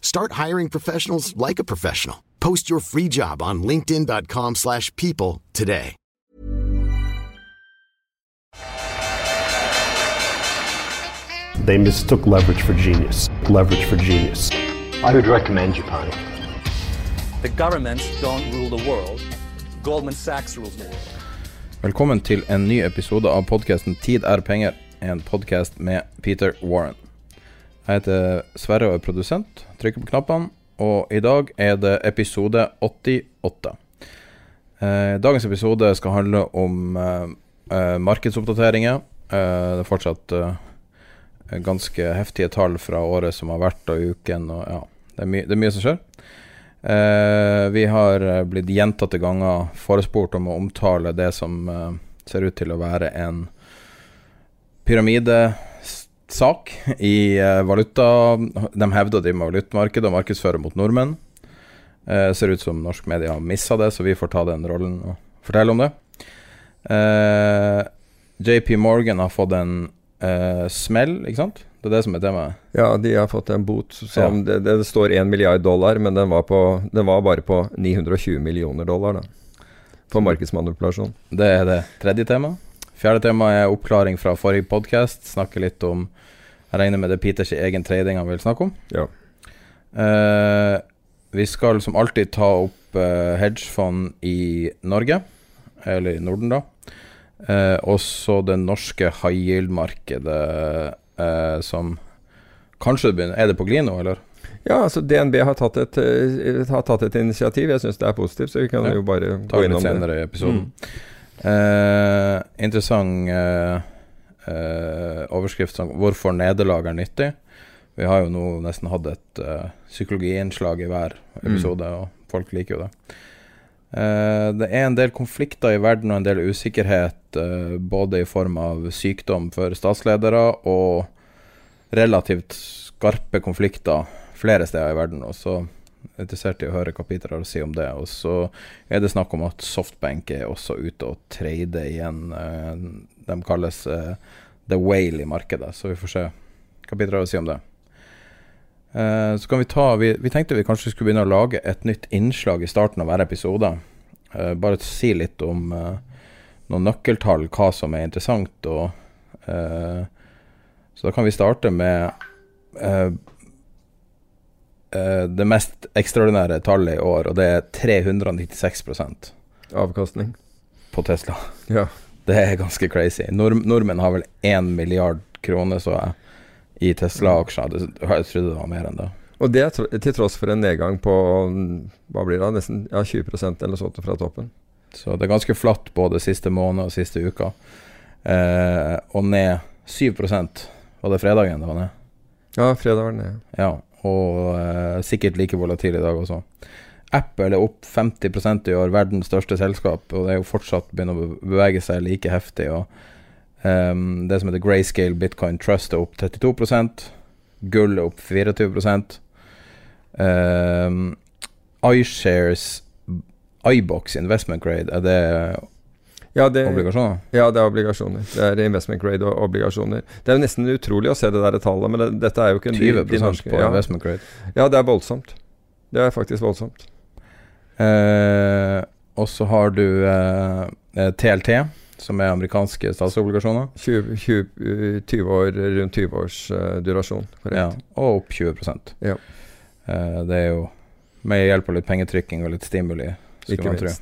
Start hiring professionals like a professional. Post your free job on linkedin.com/people slash people today. They mistook leverage for genius. Leverage for genius. I would recommend you, Japan. The governments don't rule the world. Goldman Sachs rules the world. Velkommen til en ny episode av podkasten Tid er penger, en podkast med Peter Warren. Jeg heter Sverre og er produsent, trykker på knappene, og i dag er det episode 88. Eh, dagens episode skal handle om eh, eh, markedsoppdateringer. Det er fortsatt ganske heftige tall fra året som har vært, og uken, og ja, det er, det er mye som skjer. Vi har blitt gjentatte ganger forespurt om å omtale det som ser ut til å være en pyramidesak i eh, valuta. De hevder å drive med valutamarkedet og markedsføre mot nordmenn. Eh, ser ut som norsk media har missa det, så vi får ta den rollen og fortelle om det. Eh, JP Morgan har fått en eh, smell, ikke sant? Det er det som er temaet. Ja, de har fått en bot som Ja. det, det står 1 milliard dollar, men den var, på, den var bare på 920 millioner dollar, da. For markedsmanipulasjon. Det er det tredje temaet. Fjerde tema er oppklaring fra forrige podkast. Snakke litt om Jeg regner med det er Peters egen trading han vil snakke om. Ja. Uh, vi skal som alltid ta opp uh, hedgefond i Norge, eller i Norden, da. Uh, også det norske high yield-markedet eh, som Kanskje det begynner Er det på glid nå, eller? Ja, altså DNB har tatt et, eh, har tatt et initiativ. Jeg syns det er positivt, så vi kan Ja. jo bare Ta gå innom det. senere i episoden. Eh, interessant eh, eh, overskrift som 'Hvorfor nederlag er nyttig'. Vi har jo nå nesten hatt et eh, psykologiinnslag i hver episode, og folk liker jo det. Eh, det er en del konflikter i verden og en del usikkerhet, eh, både i form av sykdom for statsledere og relativt skarpe konflikter flere steder i verden. Og så interessert i å høre hva Peter har å si om det. Og så er det snakk om at Softbank er også ute og trader igjen. eh, De kalles eh, the whale i markedet, så vi får se hva Peter har å si om det. Eh, Så kan vi ta vi, vi tenkte vi kanskje skulle begynne å lage et nytt innslag i starten av hver episode. Eh, Bare si litt om noen nøkkeltall, hva som er interessant. og Så da kan vi starte med eh, det mest ekstraordinære tallet i år, og det er 396% Avkastning. på Tesla. Ja. Det er ganske crazy. Nord nordmenn har vel 1 milliard kroner, så jeg, i Tesla-aksjer. Jeg trodde det var mer enn det. Og det er til tross for en nedgang på hva blir det, nesten ja, 20% eller sånt fra toppen. Så det er ganske flatt både siste måned og siste uka. Eh, og ned 7 Var det fredagen det var ned? Ja, fredag var det ned. Ja, og eh, sikkert like volatil i dag også. Apple er opp 50% i år, verdens største selskap, og det er jo fortsatt begynner å bevege seg like heftig. Og um, det som heter Grayscale Bitcoin Trust er opp 32 Gull er opp 24% um, iShares iBox Investment Grade, er det Ja, det, obligasjoner? ja, det er obligasjoner. Det er investment grade og obligasjoner. Det er jo nesten utrolig å se det der tallet, men det, dette er jo ikke 20 de norske- på ja. Investment Grade. Ja, det er voldsomt. Det er faktisk voldsomt. Eh, og så har du eh, eh, TLT, som er amerikanske statsobligasjoner. 20, 20, uh, 20 år, rundt 20 års uh, durasjon. Ja, og opp 20% Ja. Eh, Det er jo med hjelp av litt pengetrykking og litt stimuli, Ikke man tro.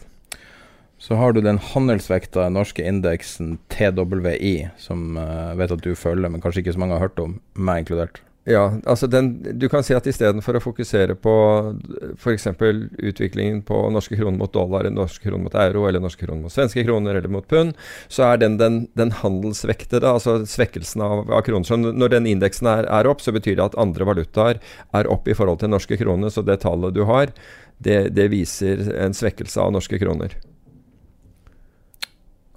Så har du den handelsvekta norske indeksen TWI, som jeg vet at du følger, men kanskje ikke så mange har hørt om, meg inkludert. Ja, altså den, du kan si at istedenfor å fokusere på f.eks. utviklingen på norske kroner mot dollar, norske kroner mot euro, eller norske kroner mot svenske kroner eller mot pund, så er den, den, den handelsvektede, altså svekkelsen av, av kroner så Når den indeksen er, er, opp, så betyr det at andre valutaer er opp i forhold til norske kroner. Så det tallet du har, det, det viser en svekkelse av norske kroner.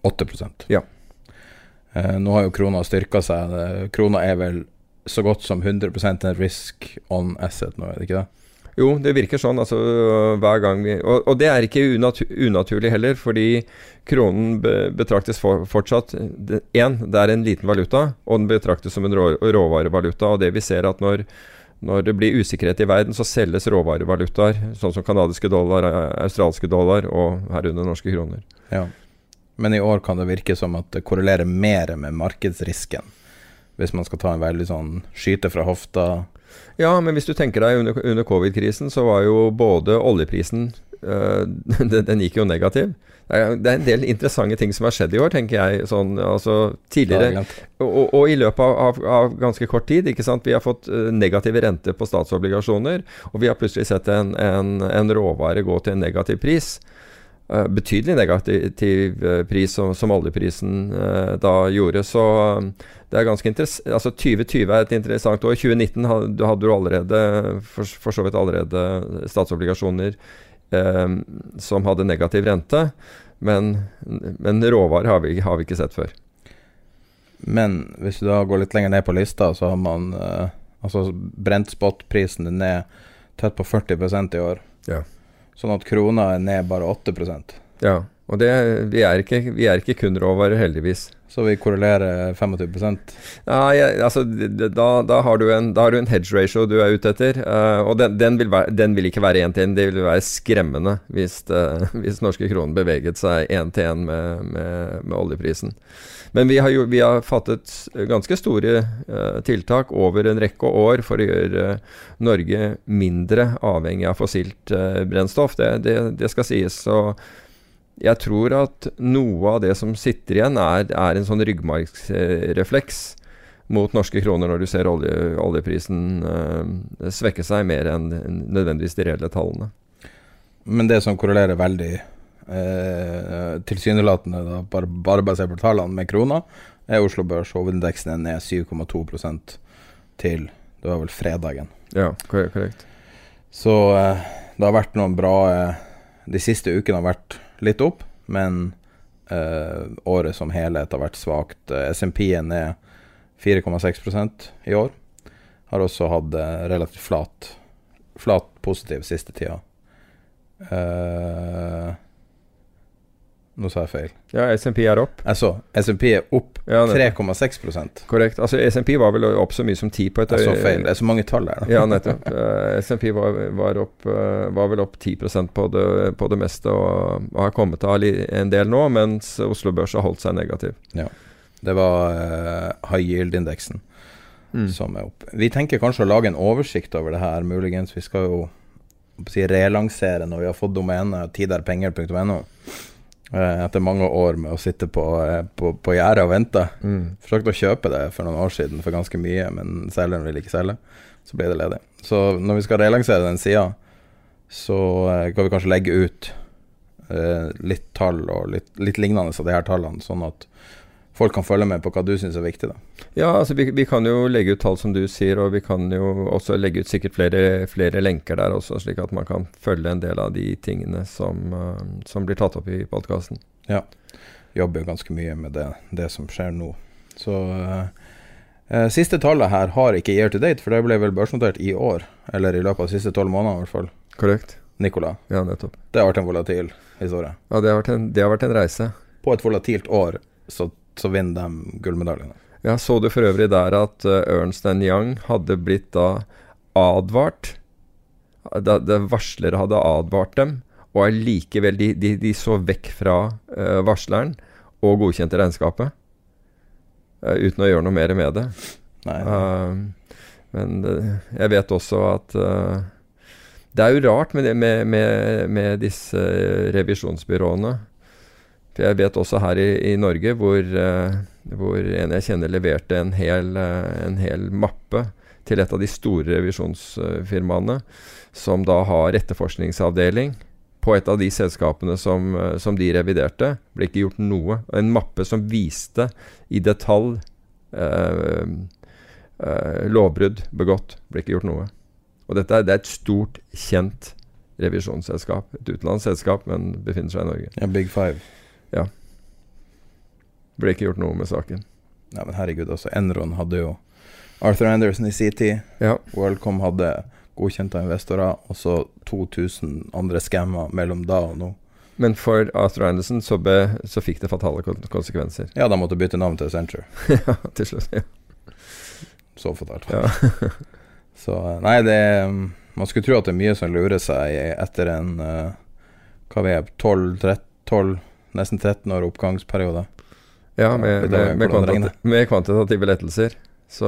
8% Ja. Eh, nå har jo krona styrka seg. Krona er vel så godt som 100 en risk on asset nå, er det ikke det? Jo, det virker sånn. altså hver gang vi, Og, og det er ikke unatu unaturlig heller, fordi kronen be, betraktes for, fortsatt Én, det er en liten valuta, og den betraktes som en rå, råvarevaluta. og det vi ser at når, når det blir usikkerhet i verden, så selges råvarevalutaer, sånn som canadiske dollar, australske dollar og herunder norske kroner. Ja. Men i år kan det virke som at det korrelerer mer med markedsrisken. Hvis man skal ta en veldig sånn skyte fra hofta. Ja, men hvis du tenker deg under, under covid-krisen, så var jo både oljeprisen øh, den, den, gikk jo negativ. Det er, det er, en del interessante ting som har skjedd i år, tenker jeg. Sånn, altså tidligere og, og, i løpet av, av, av, ganske kort tid. ikke sant? Vi har fått uh, negative renter på statsobligasjoner, og vi har plutselig sett en, en, en råvare gå til en negativ pris. Uh, betydelig negativ uh, pris, som, som oljeprisen uh, da gjorde. Så det er ganske interessant Altså 2020 er et interessant år. 2019 hadde, hadde du allerede for, for, så vidt allerede statsobligasjoner som hadde negativ rente. Men, men råvarer har vi, har vi, ikke sett før. Men hvis du da går litt lenger ned på lista, så har man altså brent spot-prisen ned tett på 40% i år. Ja. Sånn at krona er ned bare 8 Ja, og det, vi, er ikke, vi er ikke kun råvarer, heldigvis. Så vi korrelerer 25% Ja, jeg, altså, da, da, har du en, da har du en hedge ratio du er ute etter. Uh, og den, den, vil være, den, vil ikke være én til én. Det vil være skremmende hvis, uh, hvis norske kroner beveget seg én til én med, med, med, oljeprisen. Men vi har, jo, vi har fattet ganske store uh, tiltak over en rekke år for å gjøre Norge mindre avhengig av fossilt brennstoff. Det, det, det skal sies. Så jeg tror at noe av det som sitter igjen, er, er en sånn ryggmargsrefleks mot norske kroner når du ser olje, oljeprisen uh, svekke seg mer enn nødvendigvis de reelle tallene. Men det som korrelerer veldig uh, tilsynelatende, da, bare, bare basert på tallene med krona, er Oslo Børs. Hovedindeksen er ned 7,2% til det var vel fredagen. Ja, korrekt. Så eh, det har vært noen bra De siste ukene har vært litt opp, men uh, året som helhet har vært svakt. Eh, SMP er ned 4,6% i år. Har også hatt uh, relativt flat, flat positiv siste tida. Uh, nå sa jeg feil. Ja, SMP er opp. Jeg så. SMP er opp ja, 3,6% Korrekt. Altså SMP var vel opp så mye som 10 på et Jeg så feil. Det er så mange tall der. ja, nettopp. Uh, eh, SMP var, var, opp, uh, var, vel opp 10% på det, på det meste og, og, har kommet av en del nå, mens Oslo Børs har holdt seg negativ. Ja. Det var uh, high yield-indeksen mm. som er opp. Vi tenker kanskje å lage en oversikt over det her, muligens. Vi skal jo si, relansere når vi har fått domenet tiderpenger.no. Eh, etter mange år med å sitte på, eh, på, på gjerdet og vente. Mm. Forsøkte å kjøpe det for noen år siden for ganske mye, men selgeren ville ikke selge. Så ble det ledig. Så når vi skal relansere den sida, så eh, kan vi kanskje legge ut eh, litt tall og litt, litt lignende av de her tallene, sånn at folk kan følge med på hva du syns er viktig. da. Ja, altså vi, vi, kan jo legge ut tall som du sier, og vi kan jo også legge ut sikkert flere, flere lenker der også, slik at man kan følge en del av de tingene som, uh, som blir tatt opp i podkasten. Ja. Jobber ganske mye med det, det som skjer nå. Så uh, uh, Siste tallet her har ikke year to date, for det ble vel børsnotert i år. Eller i løpet av de siste tolv månedene, i hvert fall. Korrekt. Nicola. Ja, nettopp. Det har vært en volatil historie. Ja, det har vært en, det har vært en reise. På et volatilt år så så vinner de gullmedaljene. Ja, Så du for øvrig der at uh, Ernst Young hadde blitt da advart da, da Varslere hadde advart dem, og allikevel de, de, de, så vekk fra uh, varsleren og godkjente regnskapet. Uh, uten å gjøre noe mer med det. Nei. men jeg vet også at det er jo rart med, det, med, med, med disse revisjonsbyråene. For jeg vet også her i, i Norge hvor, eh, hvor en jeg kjenner leverte en hel, eh, en hel mappe til et av de store revisjonsfirmaene, som da har etterforskningsavdeling på et av de selskapene som, eh, som de reviderte. ble ikke gjort noe. En mappe som viste i detalj eh, eh, lovbrudd begått. Ble ikke gjort noe. Og dette det er et stort, kjent revisjonsselskap. Et utenlandsselskap, men befinner seg i Norge. Ja, Big Five. Ja. Ble ikke gjort noe med saken. Nei, men herregud, altså. Enron hadde jo Arthur Anderson i sin tid. Ja. WorldCom hadde godkjente investorer, og så 2000 andre skammer mellom da og nå. Men for Arthur Anderson så, be, så fikk det fatale konsekvenser. Ja, de måtte bytte navn til Accenture. ja, til slutt. Ja. Så fatalt. Ja. Så eh, nei, det er- Man skulle tro at det er mye som lurer seg etter en eh, Hva vi er 12, 13, 12 nesten 13 år oppgangsperiode. Ja, med, med, med, hvordan med kvantitative lettelser. Så,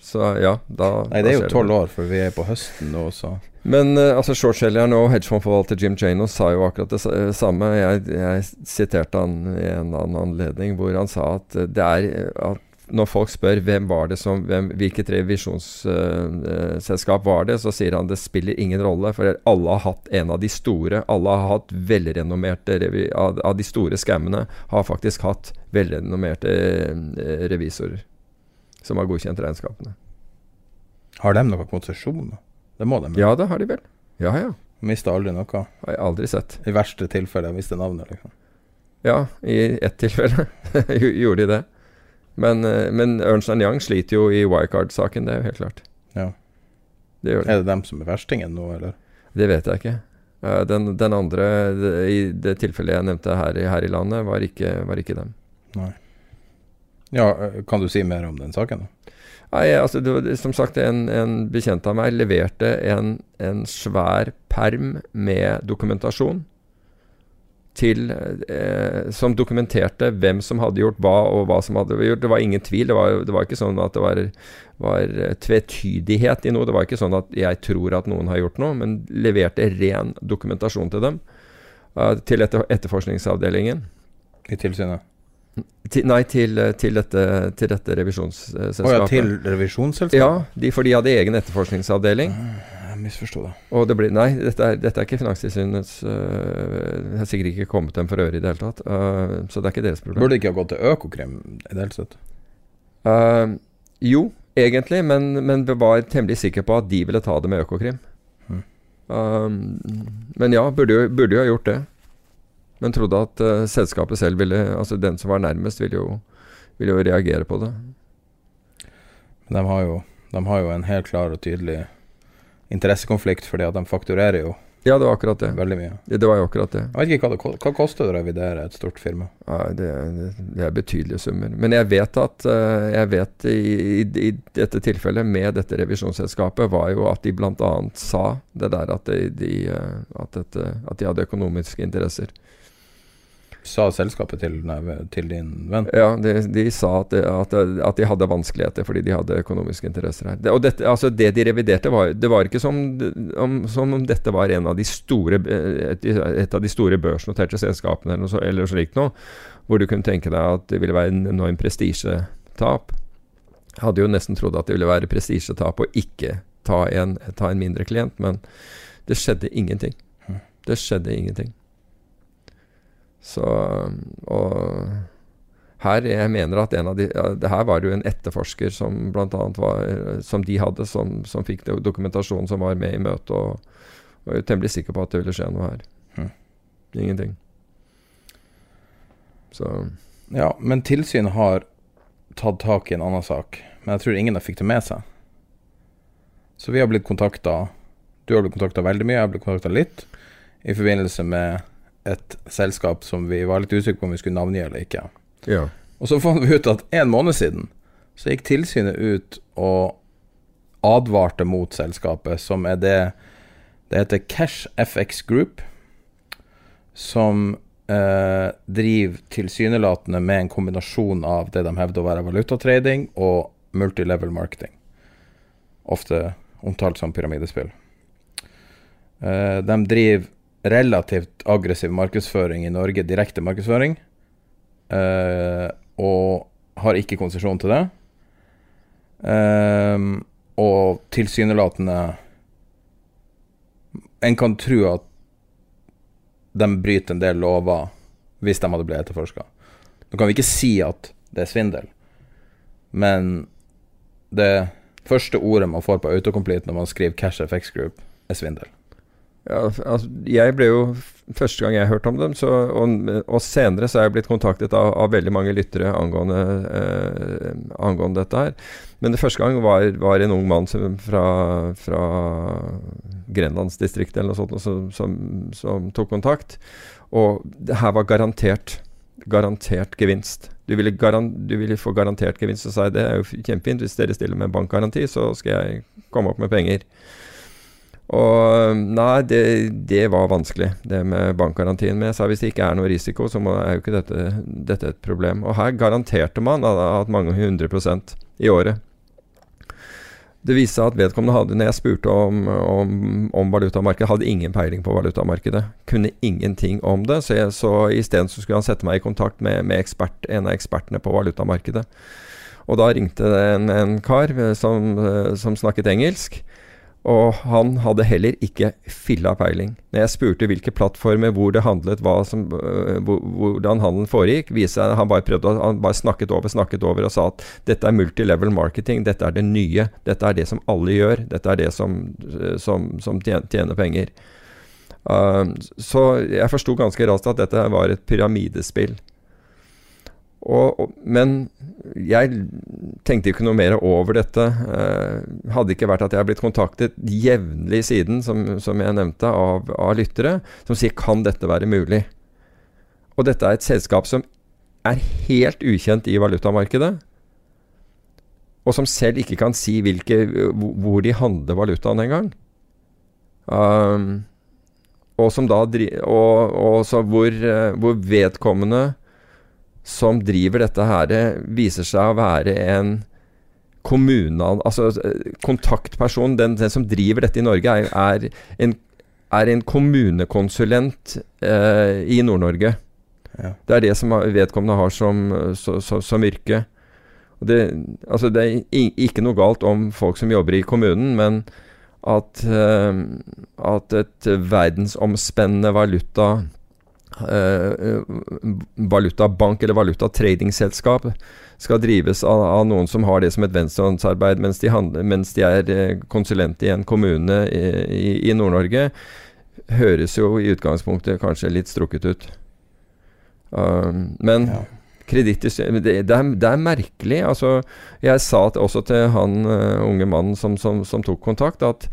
så ja, da Nei, det er jo tolv 12 år, for vi er på høsten nå, så Men uh, altså shortselgeren og hedgefondforvalter Jim Chanos sa jo akkurat det samme. Jeg, jeg siterte han i en annen anledning hvor han sa at eh, det er eh, at når folk spør hvem var det som, hvem, hvilket revisjonsselskap var det, så sier han det spiller ingen rolle, for alle har hatt en av de store. Alle har hatt velrenommerte av, av de store skammene har faktisk hatt velrenommerte eh, revisorer som har godkjent regnskapene. Har de noe konsesjon? Det må de. Ja, det har de vel. Ja, ja. Mista aldri noe. Har jeg aldri sett. I verste tilfelle mister navnet, liksom. Ja, i ett tilfelle gjorde de det. Men, eh, men Ernst Young sliter jo i Wirecard-saken, det er jo helt klart. Ja. Det det. Er det dem som er verstingen nå, eller? Det vet jeg ikke. Eh, Den, den andre, i det tilfellet jeg nevnte her, i- her i landet, var ikke, var ikke dem. Nei. Ja, eh, kan du si mer om den saken, da? Nei, altså, det, var- som sagt, en, en bekjent av meg leverte en, en svær perm med dokumentasjon til, eh, som dokumenterte hvem som hadde gjort hva, og hva som hadde gjort. Det var ingen tvil. Det var, det var ikke sånn at det var, var eh, tvetydighet i noe. Det var ikke sånn at jeg tror at noen har gjort noe, men leverte ren dokumentasjon til dem. eh, til etter, etterforskningsavdelingen. I tilsynet? Til, nei, til, eh, til, dette, til dette Å oh, ja, til revisjonsselskapet? Ja, de, for de hadde egen etterforskningsavdeling. Jeg misforsto det. Og det blir Nei, dette er, dette er ikke Finanstilsynets uh, Det har sikkert ikke kommet dem for øre i det hele tatt. Uh, så det er ikke deres problem. Burde ikke ha gått til Økokrim i det hele tatt? Uh, jo, egentlig, men, men vi var temmelig sikre på at de ville ta det med Økokrim. Mm. Men ja, burde jo, burde jo ha gjort det. Men trodde at selskapet selv ville Altså den som var nærmest, ville jo, ville jo reagere på det. De har jo, de har jo en helt klar og tydelig interessekonflikt, fordi at de fakturerer jo Ja, det var akkurat det. veldig mye. Det, det var jo akkurat det. Jeg vet ikke hva det hva koster å revidere et stort firma. Ja, det, det, er betydelige summer. Men jeg vet at eh, Jeg vet i, i, i dette tilfellet med dette revisjonsselskapet, var jo at de bl.a. sa det der at de, de, eh, at, dette, at de hadde økonomiske interesser. Sa selskapet til, nei, til din venn? Ja, de, de sa at, at, at de hadde vanskeligheter fordi de hadde økonomiske interesser her. Det, og dette, altså det de reviderte, var, det var ikke som om, som om dette var en av de store, et, et av de store børsnoterte selskapene eller noe så, eller slikt noe, hvor du kunne tenke deg at det ville være en enorm prestisjetap. Hadde jo nesten trodd at det ville være prestisjetap å ikke ta en, ta en mindre klient, men det skjedde ingenting. Det skjedde ingenting. Så Og her jeg mener at en av de Her var det jo en etterforsker som blant annet var Som de hadde, som, som fikk dokumentasjonen som var med i møtet, og og er temmelig sikker på at det ville skje noe her. Mhm. Ingenting. Så Ja, men tilsynet har tatt tak i en annen sak. Men jeg tror ingen har fikk det med seg. Så vi har blitt kontakta Du har blitt kontakta veldig mye, jeg har blitt kontakta litt. I forbindelse med et selskap som vi var litt usikre på om vi skulle navngi eller ikke. ja. Og så fant vi ut at en måned siden så gikk tilsynet ut og advarte mot selskapet, som er det Det heter Cash FX Group, som eh, driver tilsynelatende med en kombinasjon av det de hevder å være valutatrading og multilevel marketing. Ofte omtalt som pyramidespill. Eh, de driver relativt aggressiv markedsføring i Norge, direkte markedsføring, uh, og har ikke konsesjon til det. Eh, og tilsynelatende En kan tro at de bryter en del lover hvis de hadde blitt etterforska. Nå kan vi ikke si at det er svindel, men det første ordet man får på autocomplete når man skriver Cash FX Group, er svindel. Ja, altså, jeg ble jo Første gang jeg hørte om dem, så, og, og, senere så er jeg blitt kontaktet av, av veldig mange lyttere angående, eh, angående, dette her. Men det første gang var, var en ung mann som, fra, fra Grenlandsdistriktet eller noe sånt som, som, som tok kontakt. Og det her var garantert garantert gevinst. Du ville, garan du ville, få garantert gevinst, og sa det er jo kjempefint. Hvis dere stiller med bankgaranti, så skal jeg komme opp med penger. Og nei, det, det, var vanskelig, det med bankgarantien. Men jeg sa hvis det ikke er noe risiko, så må, er jo ikke dette, dette, et problem. Og her garanterte man at mange hundre prosent i året. Det viste seg at vedkommende hadde, når jeg spurte om, om, om valutamarkedet, hadde ingen peiling på valutamarkedet. Kunne ingenting om det. Så, jeg, så isteden skulle han sette meg i kontakt med, med ekspert, en av ekspertene på valutamarkedet. Og da ringte det en, en kar eh, som, eh, som snakket engelsk. Og han hadde heller ikke filla peiling. Når jeg spurte hvilke plattformer, hvor det handlet, som, uh, hvordan handelen foregikk, viste jeg han bare prøvde, han bare snakket over, snakket over og sa at dette er multilevel marketing, dette er det nye, dette er det som alle gjør, dette er det som, øh, som, som tjener penger. Uh, så jeg forsto ganske raskt at dette var et pyramidespill. Og, og, men jeg tenkte ikke noe mer over dette. Eh, hadde ikke vært at jeg har blitt kontaktet jevnlig siden, som, som jeg nevnte, av, av, lyttere som sier 'kan dette være mulig'? Og dette er et selskap som er helt ukjent i valutamarkedet. Og som selv ikke kan si hvilke, hvor de handler valutaen engang. Um, og som da og, og hvor, eh, hvor vedkommende som driver dette her, viser seg å være en kommunal Altså kontaktperson. Den, den, som driver dette i Norge, er, er, en, er en, kommunekonsulent eh, i Nord-Norge. Ja. Det er det som vedkommende har som, så, så, som yrke. Det, altså det, er ikke noe galt om folk som jobber i kommunen, men at, eh, at et verdensomspennende valuta valutabank eller valutatradingselskap skal drives av, av, noen som har det som et venstrehåndsarbeid mens mens de er uh, konsulent i en kommune i, i, Nord-Norge, høres jo i utgangspunktet kanskje litt strukket ut. Uh, men ja. kredittsystemet det, det, det, er merkelig. Altså, jeg sa også til han unge mannen som, som, som tok kontakt, at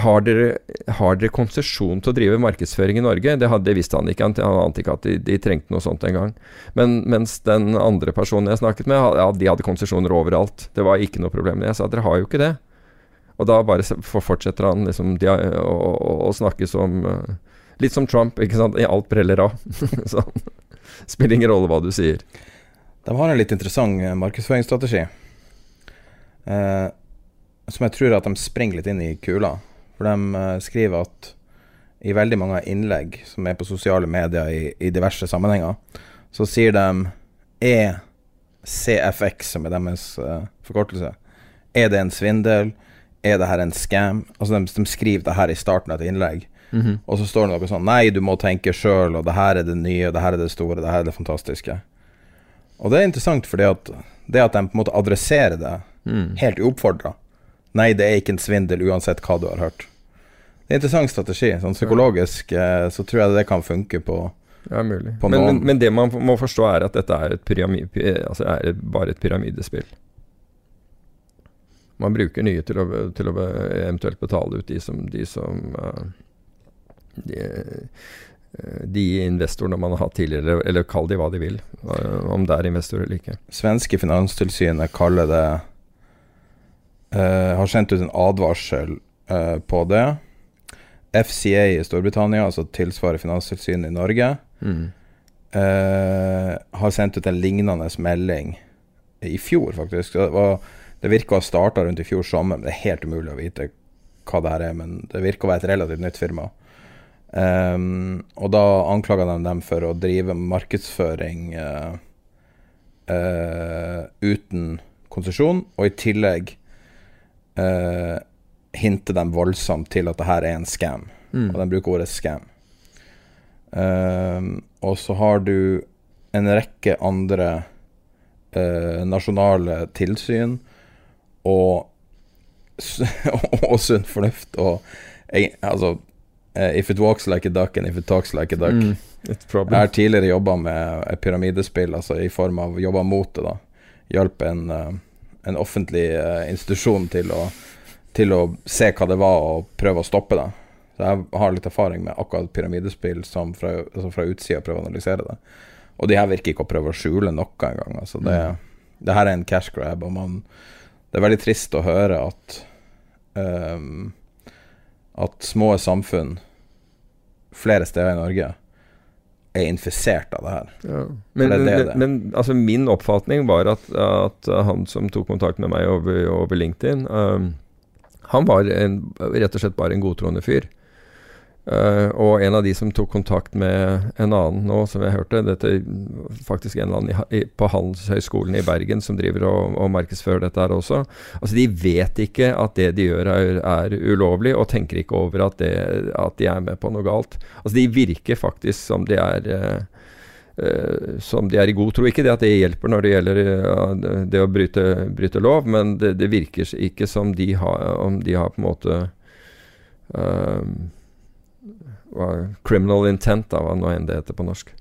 har dere, har dere konsesjon til å drive markedsføring i Norge? Det, hadde, visste han ikke. Han ante ikke at de, de trengte noe sånt engang. Men mens den andre personen jeg snakket med, ja, de hadde konsesjoner overalt. Det var ikke noe problem. Jeg sa dere har jo ikke det. Og da bare fortsetter han liksom de, å, å, å, snakke som uh, Litt som Trump, ikke sant. Alt preller av. Spiller ingen rolle hva du sier. De har en litt interessant uh, markedsføringsstrategi. Eh, som jeg tror at de springer litt inn i kula. For de uh, skriver at i veldig mange innlegg som er på sosiale medier i, i diverse sammenhenger, så sier de ECFX, som er deres uh, forkortelse. Er det en svindel? Er det her en scam? Altså de, de skriver det her i starten av et innlegg. Mm -hmm. Og så står det noe sånn Nei, du må tenke sjøl, og det her er det nye, det her er det store, det her er det fantastiske. Og det er interessant fordi at det at de på en måte adresserer det mm. helt uoppfordra Nei, det er ikke en svindel uansett hva du har hørt. Det er en interessant strategi. Sånn psykologisk eh, så tror jeg det kan funke på ja, mulig. Men, men, men, det man må forstå, er at dette er, et pyramid, altså er bare et pyramidespill. Man bruker nye til å, til å eventuelt betale ut de som, de, som uh, de, uh, de, investorene man har hatt tidligere, eller kall de hva de vil, om det er investorer eller ikke. Svenske finanstilsynet kaller det Har sendt ut en advarsel på det. FCA i Storbritannia, altså tilsvarer Finanstilsynet i Norge, mm. uh, har sendt ut en lignende melding i fjor, faktisk. Det, var, det virker å ha starta rundt i fjor sommer, men det er helt umulig å vite hva det her er. Men det virker å være et relativt nytt firma. Um, og da anklaga de dem for å drive markedsføring uh, uh, uten konsesjon, og i tillegg uh, hinter de voldsomt til at det her er en scam. Mm. Og de bruker ordet scam. Uh, og så har du en rekke andre nasjonale tilsyn og, og sunn fornuft og altså Uh, if it walks like a duck and if it talks like a duck. Mm, jeg har tidligere jobba med pyramidespill, altså i form av jobba mot det. da Hjalp en, uh, en offentlig uh, institusjon til å, til å se hva det var, og prøve å stoppe det. Så jeg har litt erfaring med akkurat pyramidespill som fra, altså fra utsida prøver å analysere det. Og de her virker ikke å prøve å skjule noe engang. Altså det, mm. det her er en cash grab, og man, det er veldig trist å høre at um, at små samfunn flere steder i Norge er infisert av det her. Ja. Men, det det, det. men altså min oppfatning var at, at, han som tok kontakt med meg over, over LinkedIn, um, han var en, rett og slett bare en godtroende fyr. Uh, og en av de som tok kontakt med en annen nå, som jeg hørte Dette er faktisk en eller annen i, på Handelshøyskolen i Bergen som driver og, og, markedsfører dette her også. Altså De vet ikke at det de gjør er, er ulovlig, og tenker ikke over at, det, at, de er med på noe galt. Altså De virker faktisk som de er uh, uh, som de er i god tro. Ikke det at det hjelper når det gjelder det å bryte, bryte lov, men det, det, virker ikke som de har, om de har på en måte Criminal intent, da, hva nå enn det heter på norsk.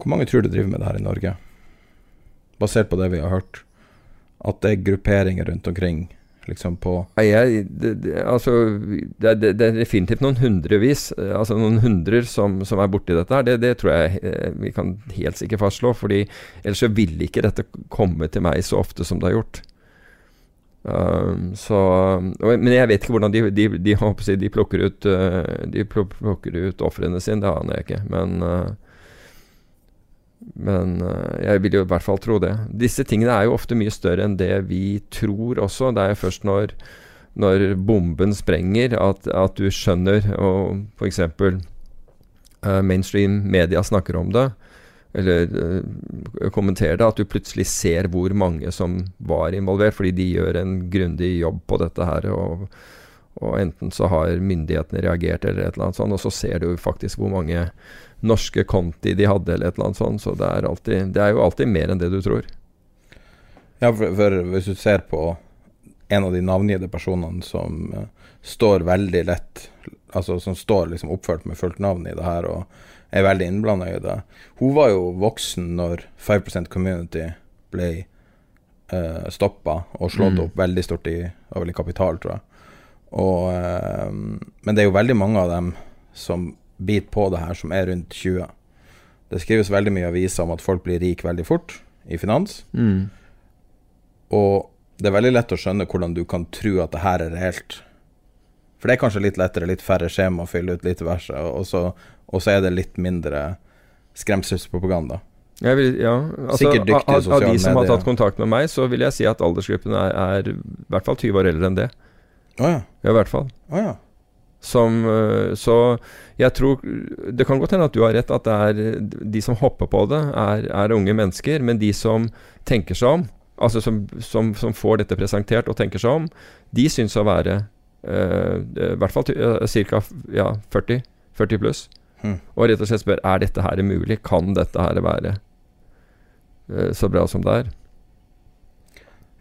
Hvor mange tror du driver med det her i Norge? Basert på det vi har hørt. At det er grupperinger rundt omkring liksom på jeg, det, det, altså, det, det, er definitivt noen hundrevis, altså noen hundrer som, som er borti dette her. Det, tror jeg eh, vi kan helt sikkert fastslå. fordi ellers så ville ikke dette komme til meg så ofte som det har gjort. Um, så, men jeg vet ikke hvordan de, de, de, de, de plukker ut uh, De plukker ut ofrene sine, det aner jeg ikke. Men, uh, men uh, jeg vil jo i hvert fall tro det. Disse tingene er jo ofte mye større enn det vi tror også. Det er først når, når bomben sprenger at, at du skjønner, og f.eks. Uh, mainstream media snakker om det eller uh, kommentere det, at du plutselig ser hvor mange som var involvert, fordi de gjør en grundig jobb på dette her. og, og enten så har myndighetene reagert, eller et eller annet sånt, og så ser du faktisk hvor mange norske konti de hadde, eller et eller annet sånt. Så det er, alltid, det er jo alltid mer enn det du tror. Ja, for, for hvis du ser på en av de navngitte personene som uh, står veldig lett Altså som står liksom oppført med fullt navn i det her, og er veldig innblanda i det. Hun var jo voksen når 5% Community ble uh, eh, stoppa og slått mm. opp veldig stort i, over i kapital, tror jeg. Og, uh, men det er jo veldig mange av dem som biter på det her, som er rundt 20. Det skrives veldig mye aviser om at folk blir rik veldig fort i finans. Mm. Og det er veldig lett å skjønne hvordan du kan tro at det her er reelt. For det er kanskje litt lettere, litt færre skjema å fylle ut, litt verset, og så og så er det litt mindre skremselspropaganda. Vil, ja, altså, Sikkert dyktige sosiale medier. Av de som har tatt kontakt med meg, så vil jeg si at aldersgruppen er, er i hvert fall 20 år eldre enn det. Oh, ja. ja, i hvert fall. Oh, ja. Som, eh, så jeg tror Det kan godt hende at du har rett, at det er de som hopper på det, er, er unge mennesker. Men de som tenker seg om, altså som, som, som får dette presentert og tenker seg om, de syns å være uh, i hvert fall uh, ca. Ja, 40, 40 pluss. Mm. Og rett og slett spør er dette her mulig. Kan dette her være uh, så bra som det er?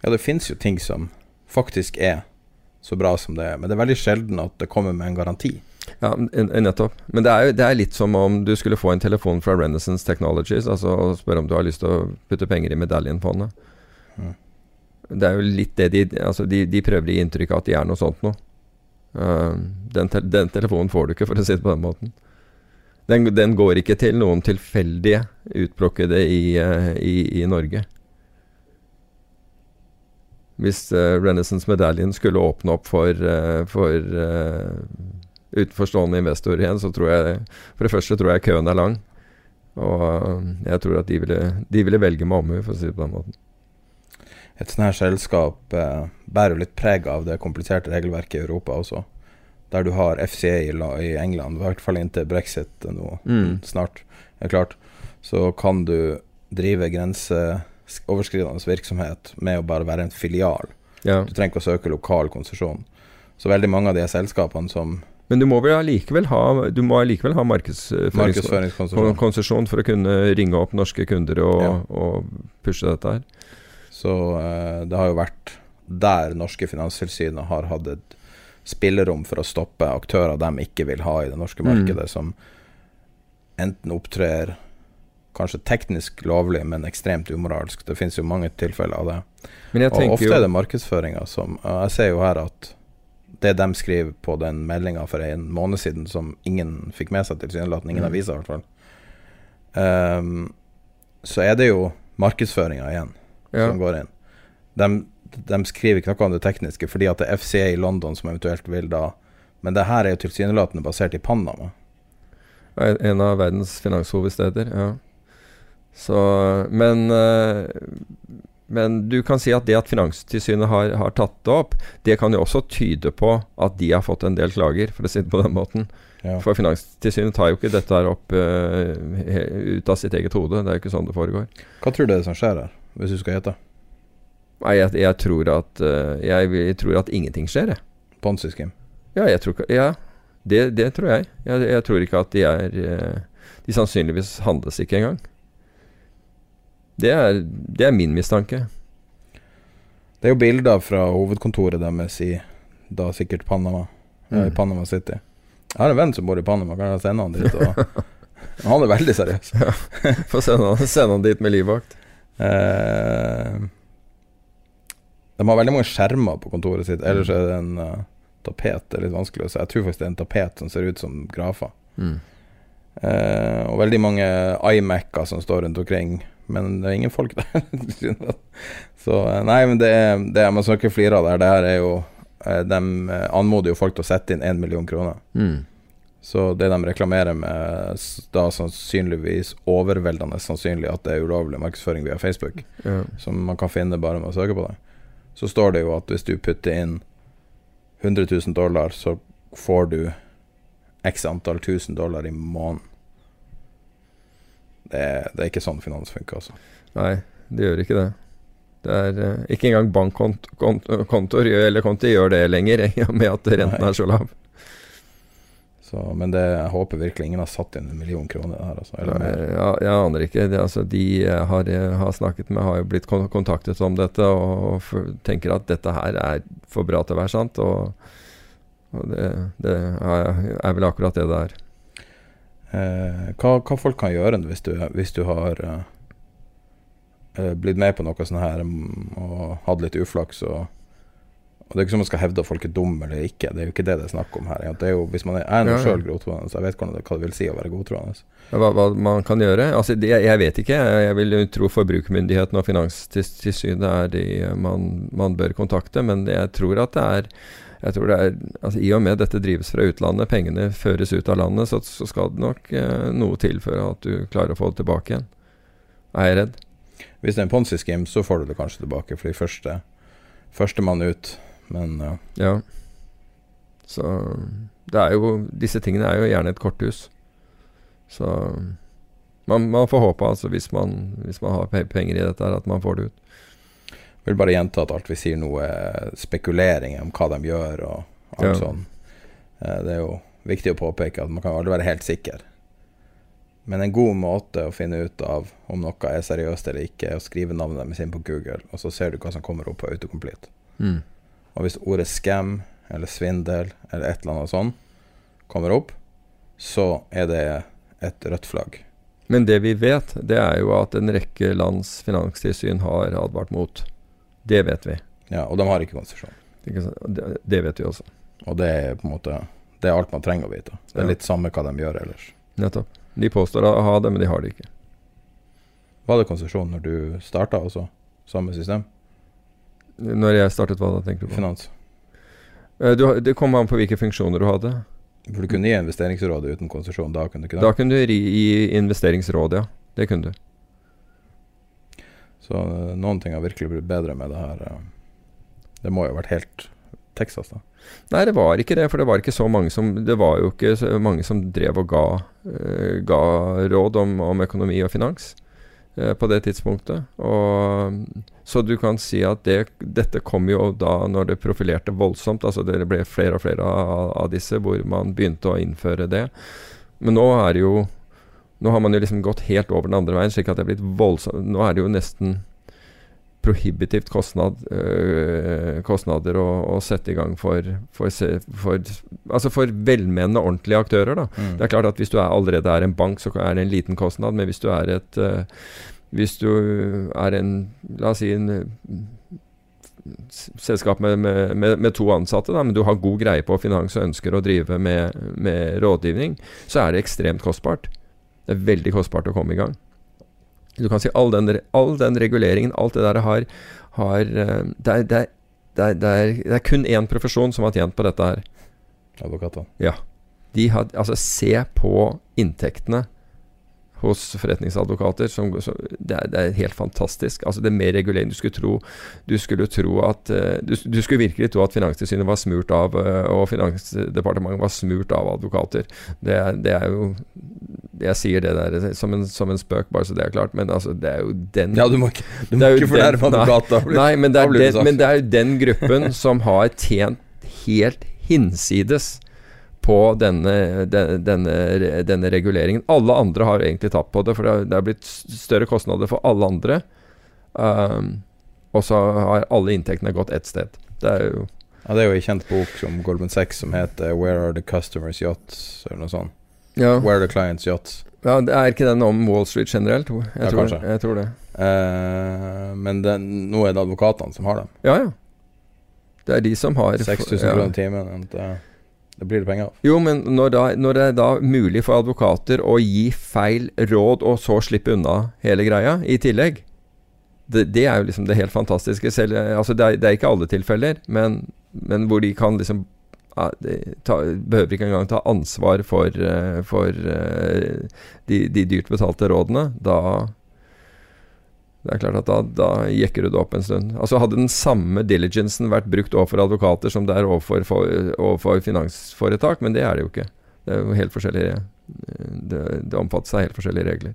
Ja, det fins jo ting som faktisk er så bra som det er, men det er veldig sjelden at det kommer med en garanti. Ja, nettopp. Men det er jo det er litt som om du skulle få en telefon fra Renaissance Technologies altså, og spørre om du har lyst til å putte penger i medaljenfondet. Mm. Det er jo litt det de Altså, de, de prøver å gi inntrykk av at de er noe sånt noe. Uh, den, te den, telefonen får du ikke, for å si det på den måten. Den, den, går ikke til noen tilfeldige utplukkede i, uh, i, i Norge. Hvis uh, Renaissance Medallion skulle åpne opp for, uh, for utenforstående investorer igjen, så tror jeg For det første tror jeg køen er lang. Og jeg tror at de ville, de ville velge med omhu, for å si det på den måten. Et sånt her selskap bærer jo litt preg av det kompliserte regelverket i Europa også. Der du har FCA i, England, i hvert fall inntil brexit nå Mm. snart er klart, så kan du drive grenseoverskridende virksomhet med å bare være en filial. Ja. Du trenger ikke å søke lokal konsesjon. Så veldig mange av de selskapene som Men du må vel allikevel ha Du allikevel ha markedsføringskonsesjon for å kunne ringe opp norske kunder og, Ja. og pushe dette her. Så uh, det har jo vært der norske finanstilsynet har hatt et spillerom for å stoppe aktører de ikke vil ha i det norske Mm. markedet, som enten opptrer kanskje teknisk lovlig, men ekstremt umoralsk. Det finnes jo mange tilfeller av det. Og ofte er det markedsføringa som Jeg ser jo her at det de skriver på den meldinga for en måned siden, som ingen fikk med seg, tilsynelatende ingen Mm. aviser i hvert fall, um, så er det jo markedsføringa igjen ja. som går inn. De, de skriver ikke noe om det tekniske, fordi at det er FCA i London som eventuelt vil da Men det her er jo tilsynelatende basert i Panama. En av verdens finanshovedsteder, ja. Så Men eh, Men du kan si at det at Finanstilsynet har, har tatt det opp, det kan jo også tyde på at de har fått en del klager, for å si det på den måten. Ja. For Finanstilsynet tar jo ikke dette her opp uh, ut av sitt eget hode. Det er jo ikke sånn det foregår. Hva tror du det er som skjer her, hvis du skal gjette? Nei, jeg, jeg, tror at, eh, jeg, jeg tror at ingenting skjer, jeg. Ponzi scheme? Ja, jeg tror Ja, det, det tror jeg. jeg. Tror ikke at de er eh, De sannsynligvis handles ikke engang. Det er, det er min mistanke. Det er jo bilder fra hovedkontoret deres i da sikkert Panama. Ja, Mm. Panama City. Jeg har en venn som bor i Panama, kan jeg sende han dit? Og, han er veldig seriøs. Få sende sende han dit med livvakt. Eh, de har veldig mange skjermer på kontoret sitt. Ellers er det en uh, tapet. Det er litt vanskelig å se. Jeg tror faktisk det er en tapet som ser ut som grafer. Mm. Uh, og veldig mange iMac-er som står rundt omkring. Men det er ingen folk der. Så eh, nei, men det er, det er Man skal ikke flire av det her. Det her er jo De anmoder jo folk til å sette inn én million kroner. Mm. Så det de reklamerer med, da sannsynligvis overveldende sannsynlig at det er ulovlig markedsføring via Facebook, Ja. som man kan finne bare med å søke på det, så står det jo at hvis du putter inn 100 000 dollar, så får du x antall tusen dollar i måneden. Det det er ikke sånn finans funker, altså. Nei, det gjør ikke det. Det er uh, Ikke engang bankkontoer eller konti gjør det lenger, i og med at renten Nei. er så lav. Så, men det, jeg håper virkelig ingen har satt inn en million kroner her, altså. Ja, jeg aner ikke. Det, altså, de jeg har, jeg har snakket med, har jo blitt kontaktet om dette og, og f- tenker at dette her er for bra til å være sant. Og, og det, det er, er vel akkurat det det er. Eh, hva, hva folk kan gjøre hvis du, hvis du har eh, eh, blitt med på noe sånt her mm, og hatt litt uflaks og, og Det er ikke som man skal hevde at folk er dumme eller ikke, det er jo ikke det det er snakk om her. Det er jo, hvis man er, er nå Ja, ja. sjøl godtroende, så jeg vet hvordan det, hva det vil si å være godtroende. Hva, hva man kan gjøre? Altså, det, jeg vet ikke. Jeg, vil jo tro Forbrukermyndigheten og Finanstilsynet er de man, man bør kontakte. Men jeg tror at det er jeg tror det er, altså I og med dette drives fra utlandet, pengene føres ut av landet, så, så skal det nok eh, noe til for at du klarer å få det tilbake igjen. Er jeg redd. Hvis det er en ponzi-skim, så får du det kanskje tilbake, fordi første førstemann ut. Men eh, Ja. Så det er jo Disse tingene er jo gjerne et korthus. Så man, man får håpe, altså, hvis man, hvis man har penger i dette, her, at man får det ut. jeg vil bare gjenta at alt vi sier nå er spekuleringer om hva de gjør og alt Ja. sånn. Eh, Det er jo viktig å påpeke at man kan aldri være helt sikker. Men en god måte å finne ut av om noe er seriøst eller ikke, er å skrive navnet deres inn på Google, og så ser du hva som kommer opp på autocomplete. Mm. Og hvis ordet scam eller svindel eller et eller annet sånn kommer opp, så er det et rødt flagg. Men det vi vet, det er jo at en rekke lands finanstilsyn har advart mot. Det vet vi. Ja, og de har ikke konsesjon. Det, det vet vi også. Og det er på en måte Det er alt man trenger å vite. Det er Ja. litt samme hva de gjør ellers. Nettopp. De påstår å ha det, men de har det ikke. Var det konsesjon når du starta også? Samme system? Når jeg startet, hva da tenker du på? Finans? Eh, Du, det kom an på hvilke funksjoner du hadde. For du kunne gi investeringsrådet uten konsesjon, da kunne du ikke det? Da kunne du gi investeringsrådet, investeringsråd, ja. Det kunne du. Så eh, noen ting har virkelig blitt bedre med det her. eh. Det må jo ha vært helt Texas, da? Nei, det var ikke det. For det var ikke så mange som Det var jo ikke så mange som drev og ga, ga råd om, om, økonomi og finans på det tidspunktet. Og, så du kan si at det, dette kom jo da når det profilerte voldsomt. Altså det ble flere og flere av, av disse hvor man begynte å innføre det. Men nå er det jo Nå har man jo liksom gått helt over den andre veien, slik at det er blitt voldsomt Nå er det jo nesten prohibitivt kostnad, øh, kostnader å, å, sette i gang for, for, for, altså for velmenende, ordentlige aktører. Da. Mm. Det er klart at Hvis du er, allerede er en bank, så er det en liten kostnad. Men hvis du er et øh, Hvis du er en La oss si en selskap med, med, med, med, to ansatte, da, men du har god greie på finans og ønsker å drive med, med rådgivning, så er det ekstremt kostbart. Det er veldig kostbart å komme i gang. Du kan si all den, all den reguleringen, alt det der har, har eh, det, er, det, er, det, er, det, er, kun én profesjon som har tjent på dette her. Advokater. Ja. De har, altså, se på inntektene hos forretningsadvokater. Som, som, det, er, det, er, helt fantastisk. Altså Det er mer regulering. Du skulle tro, du skulle tro at uh, du, du, skulle virkelig tro at Finanstilsynet var smurt av, uh, og Finansdepartementet var smurt av advokater. Det, det, er jo Jeg sier det der som en, som en, spøk, bare så det er klart, men altså, det er jo den Ja, du må ikke, du må ikke fornærme advokater. Nei, nei men, det den, men det er jo den gruppen som har tjent helt hinsides på denne, denne, denne, reguleringen. Alle andre har egentlig tapt på det, for det er blitt større kostnader for alle andre. Um, og så har alle inntektene gått ett sted. Det er jo ja, Det er jo en kjent bok som Goldman Sachs som heter 'Where are the customers yachts?' eller noe sånt. Ja. 'Where are the clients yachts?' Ja, det Er ikke den om Wall Street generelt? Jeg, ja, tror, kanskje. jeg tror det. Uh, men den, nå er det advokatene som har dem. Ja, ja. Det er de som har 6000 kroner ja. timen. Det blir det penger av. Jo, men når, da, når, det er da mulig for advokater å gi feil råd, og så slippe unna hele greia i tillegg Det, det er jo liksom det helt fantastiske. Selv, altså det, er, det er ikke alle tilfeller, men, men, hvor de kan liksom ja, ta, behøver ikke engang ta ansvar for, uh, for uh, de, de, dyrt betalte rådene. Da, det er klart at da, da jekker du det opp en stund. Altså Hadde den samme diligencen vært brukt overfor advokater som det er overfor, for, overfor finansforetak, men det er det jo ikke. Det er jo helt forskjellige Det, det omfattes av helt forskjellige regler.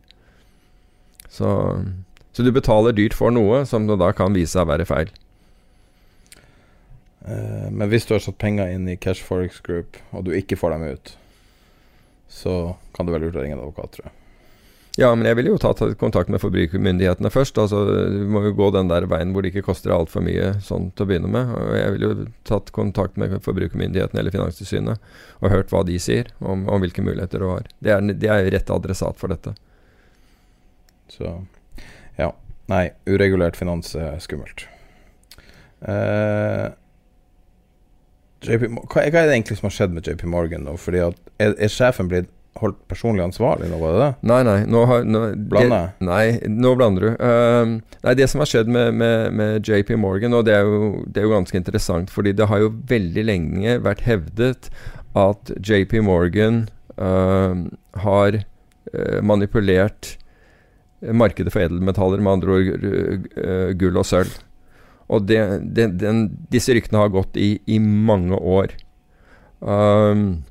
Så, så, du betaler dyrt for noe som da kan vise seg å være feil. Uh, men hvis du har satt penger inn i Cash Forex Group, og du ikke får dem ut, så kan du vel å ringe en advokat, tror jeg. Ja, men jeg ville jo tatt kontakt med forbrukermyndighetene først. Altså, Du må jo gå den der veien hvor det ikke koster altfor mye sånn til å begynne med. Og jeg ville jo tatt kontakt med forbrukermyndighetene eller Finanstilsynet og hørt hva de sier om, om hvilke muligheter du har. Det er, de er rett adressat for dette. Så ja. Nei, uregulert finans er skummelt. Eh, JP, hva, er det egentlig som har skjedd med JP Morgan nå? Fordi at, er, er sjefen blitt holdt personlig ansvarlig nå, var det det? Nei, nei. Nå, har, nå blander jeg? Nei, nå blander du. Uh, nei, det som har skjedd med, med, med JP Morgan, og det er, jo, det er, jo, ganske interessant, fordi det har jo veldig lenge vært hevdet at JP Morgan uh, har uh, manipulert markedet for edelmetaller, med andre ord eh, gull og sølv. Og det, det, den, disse ryktene har gått i, i mange år. Um,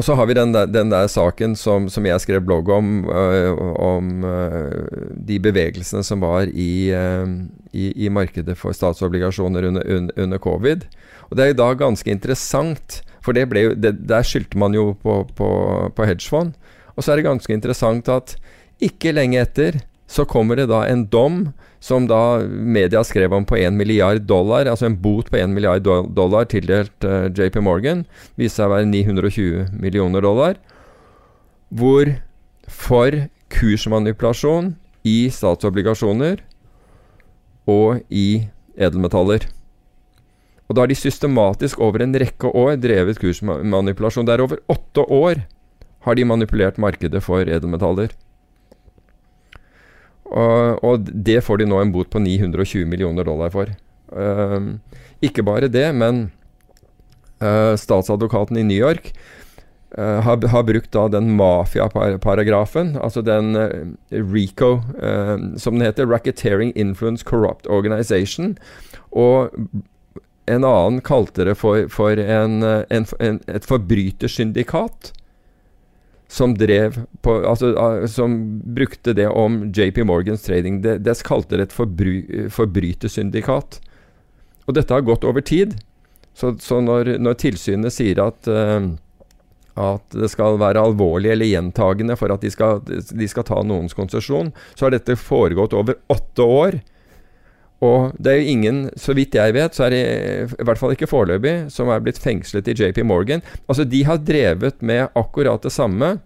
og så har vi den der, den der saken som, som, jeg skrev blogg om, øh, om øh, de bevegelsene som var i, øh, i, i markedet for statsobligasjoner under, under, covid. Og det er jo da ganske interessant, for det ble det, der skyldte man jo på, på, på hedgefond. Og så er det ganske interessant at ikke lenge etter så kommer det da en dom som da media skrev om på 1 milliard dollar, altså en bot på 1 milliard dollar tildelt uh, eh, JP Morgan, viste seg å være 920 millioner dollar. Hvor for kursmanipulasjon i statsobligasjoner og i edelmetaller. Og da har de systematisk over en rekke år drevet kursmanipulasjon. Det er over åtte år har de manipulert markedet for edelmetaller. Og, og, det får de nå en bot på 920 millioner dollar for. Uh, ikke bare det, men uh, statsadvokaten i New York uh, har, har, brukt da den mafiaparagrafen, altså den RICO, som den heter, Racketeering Influence Corrupt Organization, og en annen kalte det for, for en, eh, en, en, et forbrytersyndikat. Som drev på Altså uh, som brukte det om JP Morgans trading. Det kalte det et forbry, forbrytersyndikat. Og dette har gått over tid. Så, så når, når, tilsynet sier at uh, at det skal være alvorlig eller gjentagende for at de skal, de skal ta noens konsesjon, så har dette foregått over åtte år. Og det er jo ingen, så vidt jeg vet, så er det i hvert fall ikke foreløpig, som er blitt fengslet i JP Morgan. Altså, de har drevet med akkurat det samme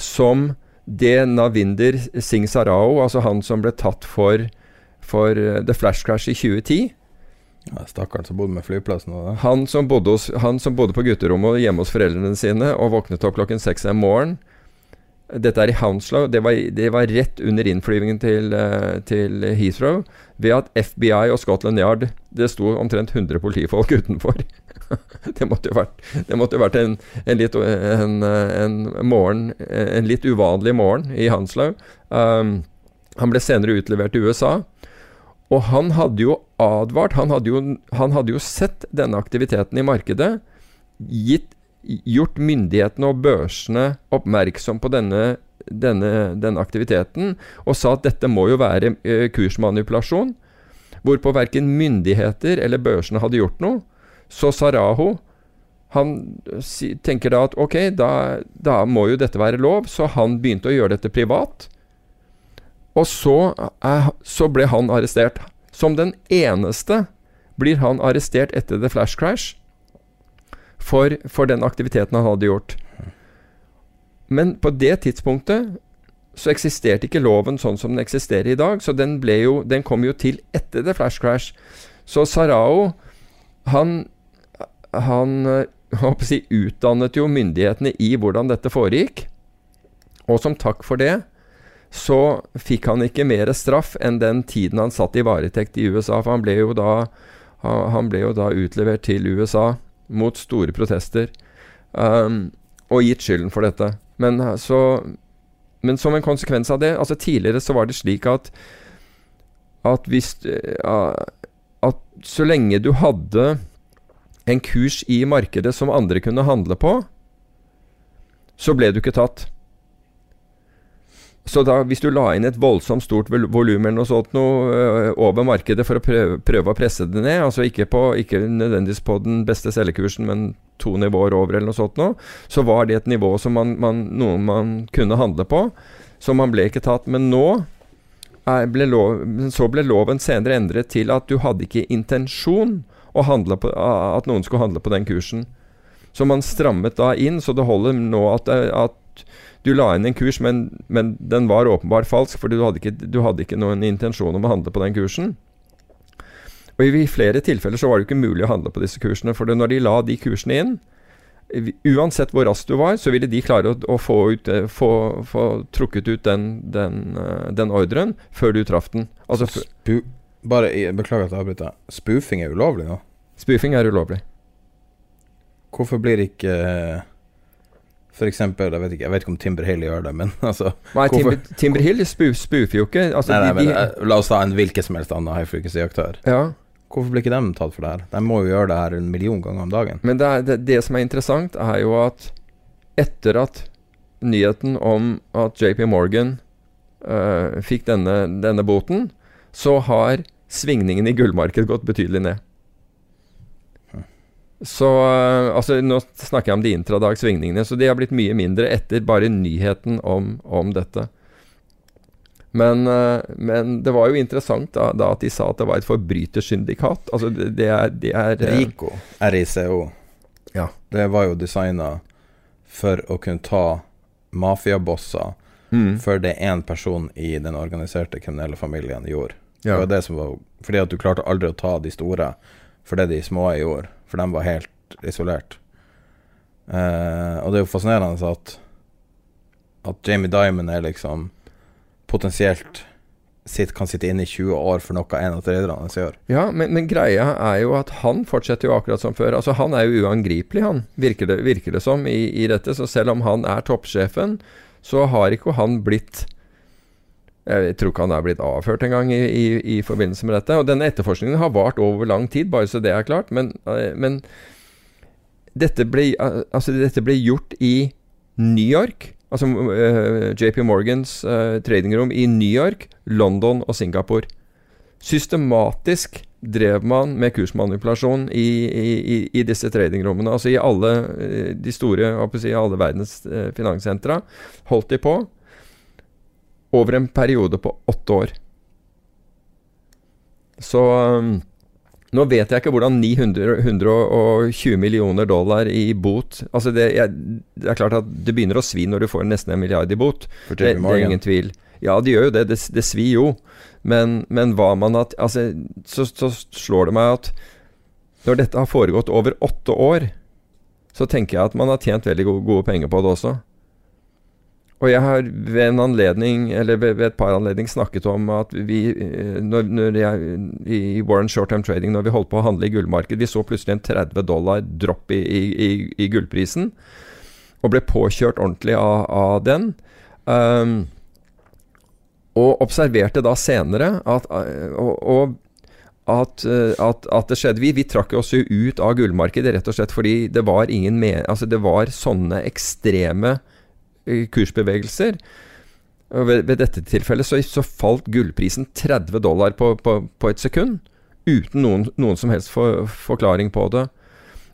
som det Navinder Singh Sarao, altså han som ble tatt for, for uh, The Flash Crash i 2010 ja, Stakkaren som bodde med flyplassen. Og han, som bodde hos, han som bodde på gutterommet hjemme hos foreldrene sine og våknet opp klokken seks en morgen dette er i Hounslow. Det var, det var rett under innflyvingen til, uh, til, Heathrow. Ved at FBI og Scotland Yard Det sto omtrent 100 politifolk utenfor. det måtte jo vært, måtte vært en, en, litt, en, en, morgen, en litt uvanlig morgen i Hounslow. Um, han ble senere utlevert til USA. Og han hadde jo advart. Han hadde jo, han hadde jo sett denne aktiviteten i markedet. Gitt gjort myndighetene og børsene oppmerksom på denne, denne, denne, aktiviteten, og sa at dette må jo være eh, kursmanipulasjon. Hvorpå verken myndigheter eller børsene hadde gjort noe. Så Saraho han tenker da at ok, da, da, må jo dette være lov, så han begynte å gjøre dette privat. Og så, er, så ble han arrestert. Som den eneste blir han arrestert etter The Flash Crash for, for den aktiviteten han hadde gjort. Men på det tidspunktet så eksisterte ikke loven sånn som den eksisterer i dag. Så den, jo, den kom jo til etter The Flash Crash. Så Sarao, han, han si, utdannet jo myndighetene i hvordan dette foregikk. Og som takk for det så fikk han ikke mer straff enn den tiden han satt i varetekt i USA. For han ble jo da, han ble jo da utlevert til USA mot store protester, um, og gitt skylden for dette. Men, uh, så, men, som en konsekvens av det altså Tidligere så var det slik at at hvis uh, At så lenge du hadde en kurs i markedet som andre kunne handle på, så ble du ikke tatt. Så da, hvis du la inn et voldsomt stort volum eller noe sånt noe, øh, over markedet for å prøve, prøve, å presse det ned, altså ikke, på, ikke nødvendigvis på den beste selgekursen, men to nivåer over eller noe sånt noe, så var det et nivå som man, man, noe man kunne handle på. Så man ble ikke tatt. Men nå ble lov, så ble loven senere endret til at du hadde ikke intensjon å handle på, at noen skulle handle på den kursen. Så man strammet da inn, så det holder nå at, at du la inn en kurs, men, men den var åpenbart falsk, for du hadde, ikke, du hadde ikke noen intensjon om å handle på den kursen. Og I flere tilfeller så var det ikke mulig å handle på disse kursene. For når de la de kursene inn, uansett hvor rask du var, så ville de klare å, å få, ut, eh, få, få, trukket ut den, den, eh, den, ordren før du traff den. Altså, Spu bare, Beklager at jeg avbryter. Spoofing er ulovlig nå? Spoofing er ulovlig. Hvorfor blir ikke for eksempel, jeg vet, ikke, jeg vet ikke om Timber Hill gjør det, men altså Nei, Timber, Timber Hill spoofer jo ikke. Altså, nei, nei, de, de, men, la oss ta en hvilken som helst annen high frequency-aktør. Ja. Hvorfor blir ikke de tatt for det her? De må jo gjøre det her en million ganger om dagen. Men det, er, det, det som er interessant, er jo at etter at nyheten om at JP Morgan uh, fikk denne, denne boten, så har svingningen i gullmarkedet gått betydelig ned. Så eh, altså, Nå snakker jeg om de intradag-svingningene, så de har blitt mye mindre etter bare nyheten om, om dette. Men, uh, men, det var jo interessant da, da, at de sa at det var et forbrytersyndikat. Altså, det, det er, det er uh, RICO. RICO. Ja. Det var jo designa for å kunne ta mafiabosser mm. for det én person i den organiserte kriminelle familien gjorde. Ja. Det var det som var Fordi at du klarte aldri å ta de store for det de små gjorde for de var helt isolert. Eh, og det er jo fascinerende at At Jamie Dimon er liksom potensielt sitt, kan sitte inne i 20 år for noe en av tredjerne hans gjør. Ja, men, men, greia er jo at han fortsetter jo akkurat som før. Altså Han er jo uangripelig, han, virker det, virker det som, i, i, dette. Så selv om han er toppsjefen, så har ikke han blitt Jeg tror ikke han er blitt avhørt engang i, i, i forbindelse med dette. Og denne etterforskningen har vart over lang tid, bare så det er klart. Men, eh, men dette, ble, altså dette ble gjort i New York. Altså uh, JP Morgans uh, tradingrom i New York, London og Singapore. Systematisk drev man med kursmanipulasjon i, i, i disse tradingrommene. Altså i alle de store, si, alle verdens finanssentra holdt de på over en periode på åtte år. Så um, nå vet jeg ikke hvordan 920 millioner dollar i bot Altså det, jeg, det, er klart at det begynner å svi når du får nesten en milliard i bot. Det, det, er ingen tvil. Ja, det gjør jo det. Det, det svir jo. Men, men hva man at, Altså, så, så slår det meg at når dette har foregått over åtte år, så tenker jeg at man har tjent veldig gode, gode penger på det også. Og jeg har ved en anledning, eller ved, et par anledning snakket om at vi eh, når, når jeg, I Warren Short Term Trading, når vi holdt på å handle i gullmarked, vi så plutselig en 30 dollar dropp i, i, i gullprisen. Og ble påkjørt ordentlig av, av den. Um, og observerte da senere at, og, og at, at, at, det skjedde. Vi, vi trakk oss jo ut av gullmarkedet rett og slett fordi det var ingen men, altså det var sånne ekstreme kursbevegelser. Ved, ved, dette tilfellet så, så, falt gullprisen 30 dollar på, på, på et sekund. Uten noen, noen som helst for, forklaring på det.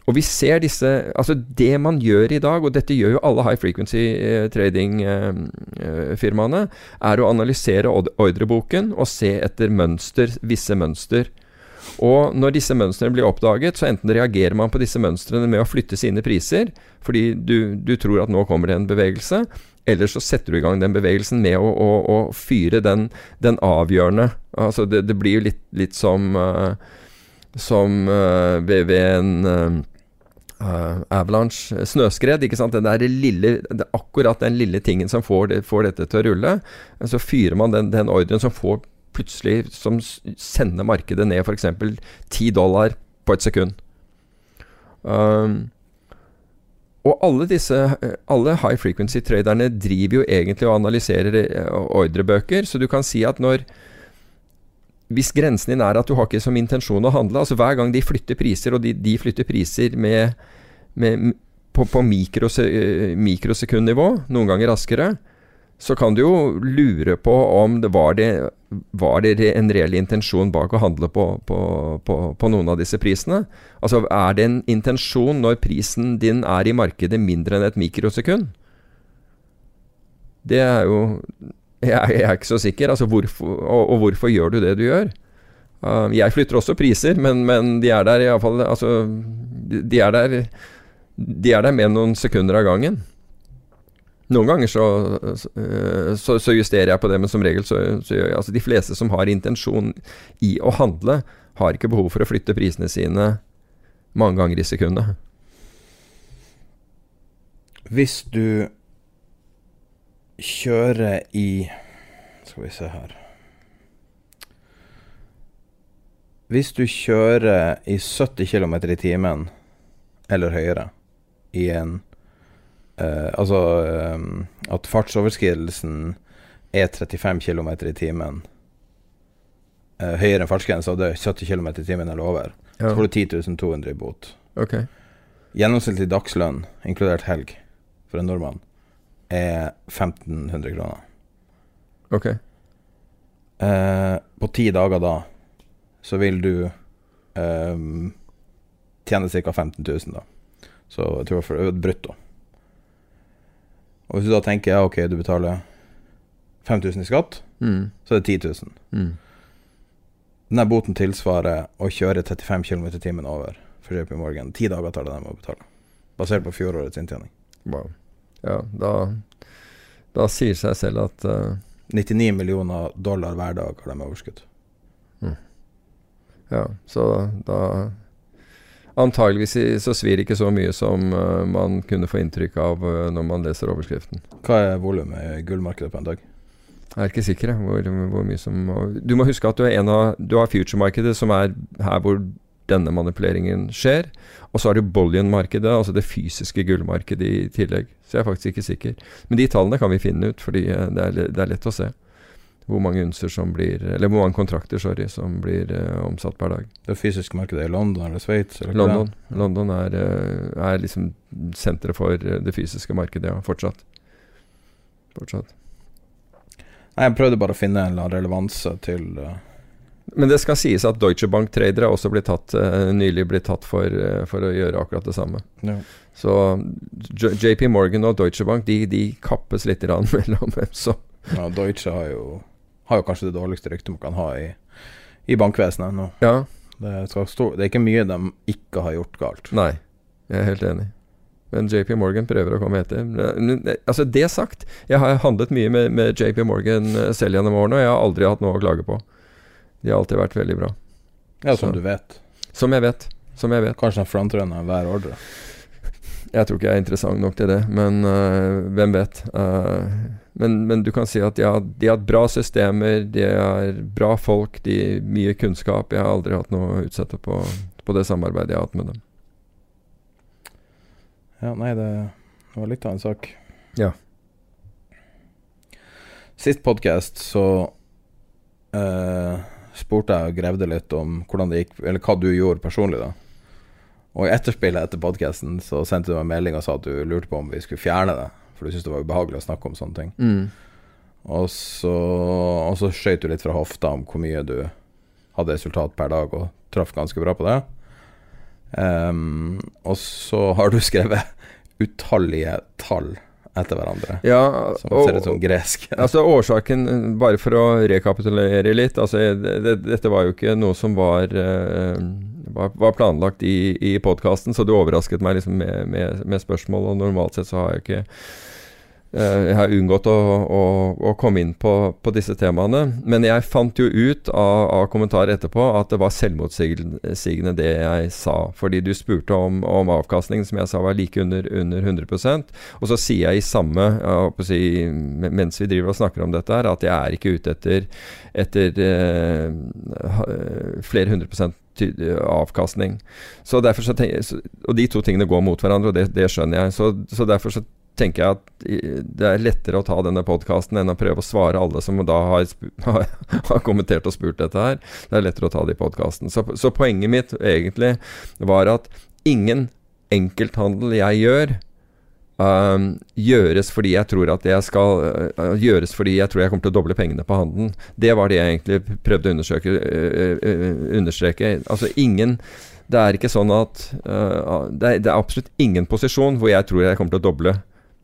Og vi ser disse Altså, det man gjør i dag, og dette gjør jo alle high frequency eh, trading-firmaene, eh, er å analysere ordreboken og se etter mønster, visse mønster. Og når disse mønstrene blir oppdaget, så enten reagerer man på disse mønstrene med å flytte sine priser, fordi du, du tror at nå kommer det en bevegelse, eller så setter du i gang den bevegelsen med å, å, å fyre den, den, avgjørende Altså det, det blir jo litt, litt som, uh, som uh, ved, ved, en uh, avalanche, snøskred. ikke sant? Den der lille, det er akkurat den lille tingen som får, det, får dette til å rulle. Så fyrer man den, den ordren som får plutselig som sender markedet ned f.eks. 10 dollar på et sekund. Um, og alle disse Alle high frequency-traderne driver jo egentlig og analyserer eh, ordrebøker, så du kan si at når Hvis grensen din er at du har ikke som intensjon å handle altså Hver gang de flytter priser, og de, de flytter priser med, med, på, på eh, mikrosekundnivå, noen ganger raskere, så kan du jo lure på om det var, det var det en reell intensjon bak å handle på, på, på, på, noen av disse prisene. Altså er det en intensjon når prisen din er i markedet mindre enn et mikrosekund? Det er jo Jeg, jeg er ikke så sikker. Altså hvorfor, og, og, hvorfor gjør du det du gjør? Uh, jeg flytter også priser, men, men de er der iallfall Altså, de er der De er der med noen sekunder av gangen. Noen ganger så, så, så, justerer jeg på det, men som regel så, så gjør jeg Altså de fleste som har intensjon i å handle, har ikke behov for å flytte prisene sine mange ganger i sekundet. Hvis du kjører i Skal vi se her Hvis du kjører i 70 km i timen eller høyere i en Uh, altså um, at fartsoverskridelsen er 35 km i timen uh, høyere enn fartsgrensa, det er 70 km i timen eller over, ja. så får du 10 200 i bot. Okay. Gjennomsnittlig dagslønn, inkludert helg, for en nordmann, er 1500 kroner. Ok. Uh, på ti dager da, så vil du um, tjene ca. 15 000, da. Så jeg tror for brutto. Og hvis du da tenker ja, ok, du betaler 5000 i skatt, mm. så er det 10 000. Mm. Denne boten tilsvarer å kjøre 35 km i timen over for JP Morgan. Ti dager tar det dem å betale, basert på fjorårets inntjening. Wow. Ja, da, da sier seg selv at uh, 99 millioner dollar hver dag har de overskudd. Mm. Ja, så da Antageligvis så svir ikke så mye som uh, man kunne få inntrykk av uh, når man leser overskriften. Hva er volumet i gullmarkedet på en dag? Jeg er ikke sikker hvor, hvor mye som Du må huske at du, er en av, du har future-markedet, som er her hvor denne manipuleringen skjer. Og så har du bullion-markedet, altså det fysiske gullmarkedet i tillegg. Så jeg er faktisk ikke sikker. Men de tallene kan vi finne ut, fordi uh, det er, det er lett å se hvor mange unser som blir Eller hvor mange kontrakter, sorry, som blir uh, omsatt per dag. Det fysiske markedet i London eller Sveits? London? London er, uh, er liksom senteret for eh, det fysiske markedet, ja. Fortsatt. Fortsatt. Nei, jeg prøvde bare å finne en relevanse til uh... Men det skal sies at Deutsche Bank-tradere er også blitt tatt, uh, nylig blitt tatt for, uh, for å gjøre akkurat det samme. ja. Så J JP Morgan og Deutsche Bank de, de kappes litt mellom hvem som ja, Deutsche har jo, har jo kanskje det dårligste ryktet man kan ha i, i bankvesenet nå. Ja, Det, stå, det er ikke mye de ikke har gjort galt. nei. Jeg er helt enig. Men JP Morgan prøver å komme etter. Altså Det sagt, jeg har handlet mye med, med JP Morgan eh, selv gjennom årene, og jeg har aldri hatt noe å klage på. De har alltid vært veldig bra. Ja, som Så- du vet. Som jeg vet. Som jeg vet. Kanskje de frontrunner hver ordre. Jeg tror ikke jeg er interessant nok til det, men øh, hvem vet. Øh, men, men du kan si at de har, de har bra systemer, de er bra folk, de har mye kunnskap. Jeg har aldri hatt noe å utsette på, på det samarbeidet jeg har hatt med dem. Ja, nei, det, var litt av en sak. Ja. Sist podkast så eh, spurte jeg og grevde litt om hvordan det gikk, eller hva du gjorde personlig, da. Og i etterspillet etter podkasten så sendte du meg en melding og sa at du lurte på om vi skulle fjerne det, for du syntes det var ubehagelig å snakke om sånne ting. Og så, og så skøyt du litt fra hofta om hvor mye du hadde resultat per dag, og traff ganske bra på det. Um, og så har du skrevet utallige tall etter hverandre, Ja, som og- ser ut som gresk. Altså Årsaken, bare for å rekapitulere litt altså, det, det, Dette var jo ikke noe som var, eh, var, var planlagt i, i podkasten, så du overrasket meg liksom med, med, med spørsmål. Og normalt sett så har jeg ikke eh, Jeg har unngått å, å, å komme inn på, på disse temaene. Men jeg fant jo ut av, av kommentarer etterpå at det var selvmotsigende det jeg sa. Fordi du spurte om, om avkastningen, som jeg sa var like under, under 100% Og så sier jeg i samme jeg si, Mens vi driver og snakker om dette, her at jeg er ikke ute etter, etter eh, flere hundre prosent ty- avkastning. Så derfor så tenker, og de to tingene går mot hverandre, og det, det skjønner jeg. Så, så derfor så tenker jeg at det er lettere å ta denne podkasten enn å prøve å svare alle som da har, har, har kommentert og spurt dette her. Det er lettere å ta det i podkasten. Så, så poenget mitt egentlig var at ingen enkelthandel jeg gjør, um, gjøres fordi jeg tror at jeg skal uh, Gjøres fordi jeg tror jeg kommer til å doble pengene på handelen. Det var det jeg egentlig prøvde å undersøke, uh, uh, understreke. Altså ingen Det er ikke sånn at uh, det, er, det er absolutt ingen posisjon hvor jeg tror jeg kommer til å doble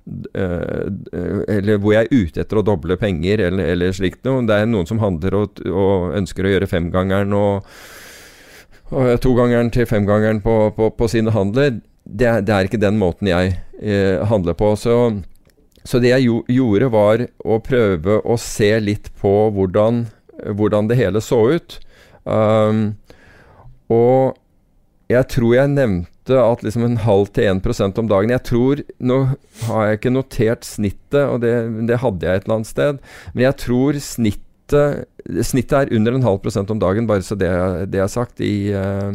Uh, uh, eller hvor jeg er ute etter å doble penger, eller, eller slikt noe. Det er noen som handler og, og ønsker å gjøre femgangeren og, og togangeren til femgangeren på, på, på sine handler. Det, det er ikke den måten jeg eh, handler på. Så, så det jeg jo, gjorde, var å prøve å se litt på hvordan, hvordan det hele så ut. Um, og jeg tror jeg nevnte at liksom en halv til 1% om dagen Jeg tror Nå har jeg ikke notert snittet, og det, det hadde jeg et eller annet sted. Men jeg tror snittet Snittet er under en halv prosent om dagen, bare så det, det er sagt, i, eh,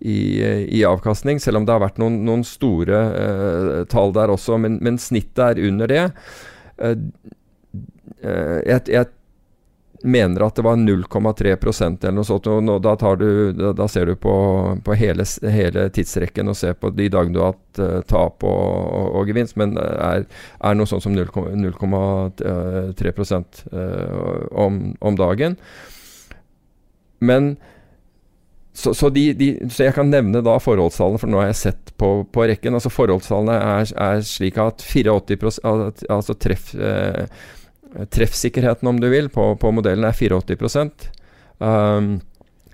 i, i avkastning. Selv om det har vært noen, noen store uh, tall der også, men, men snittet er under det. Uh, eh, jeg, jeg mener at det var 0,3% eller noe sånt. Og nå, da, du, da, da ser du på, på hele, hele tidsrekken og ser på de dagene du har hatt eh, tap og, og, og gevinst, men er, er noe sånn som 0,3 uh, om, om dagen. Men så, så, de, de, så jeg kan nevne da forholdstallene, for nå har jeg sett på, på rekken. altså Forholdstallene er, er slik at 84 altså treff, eh, Treffsikkerheten, om du vil, på, på modellen er 84 um,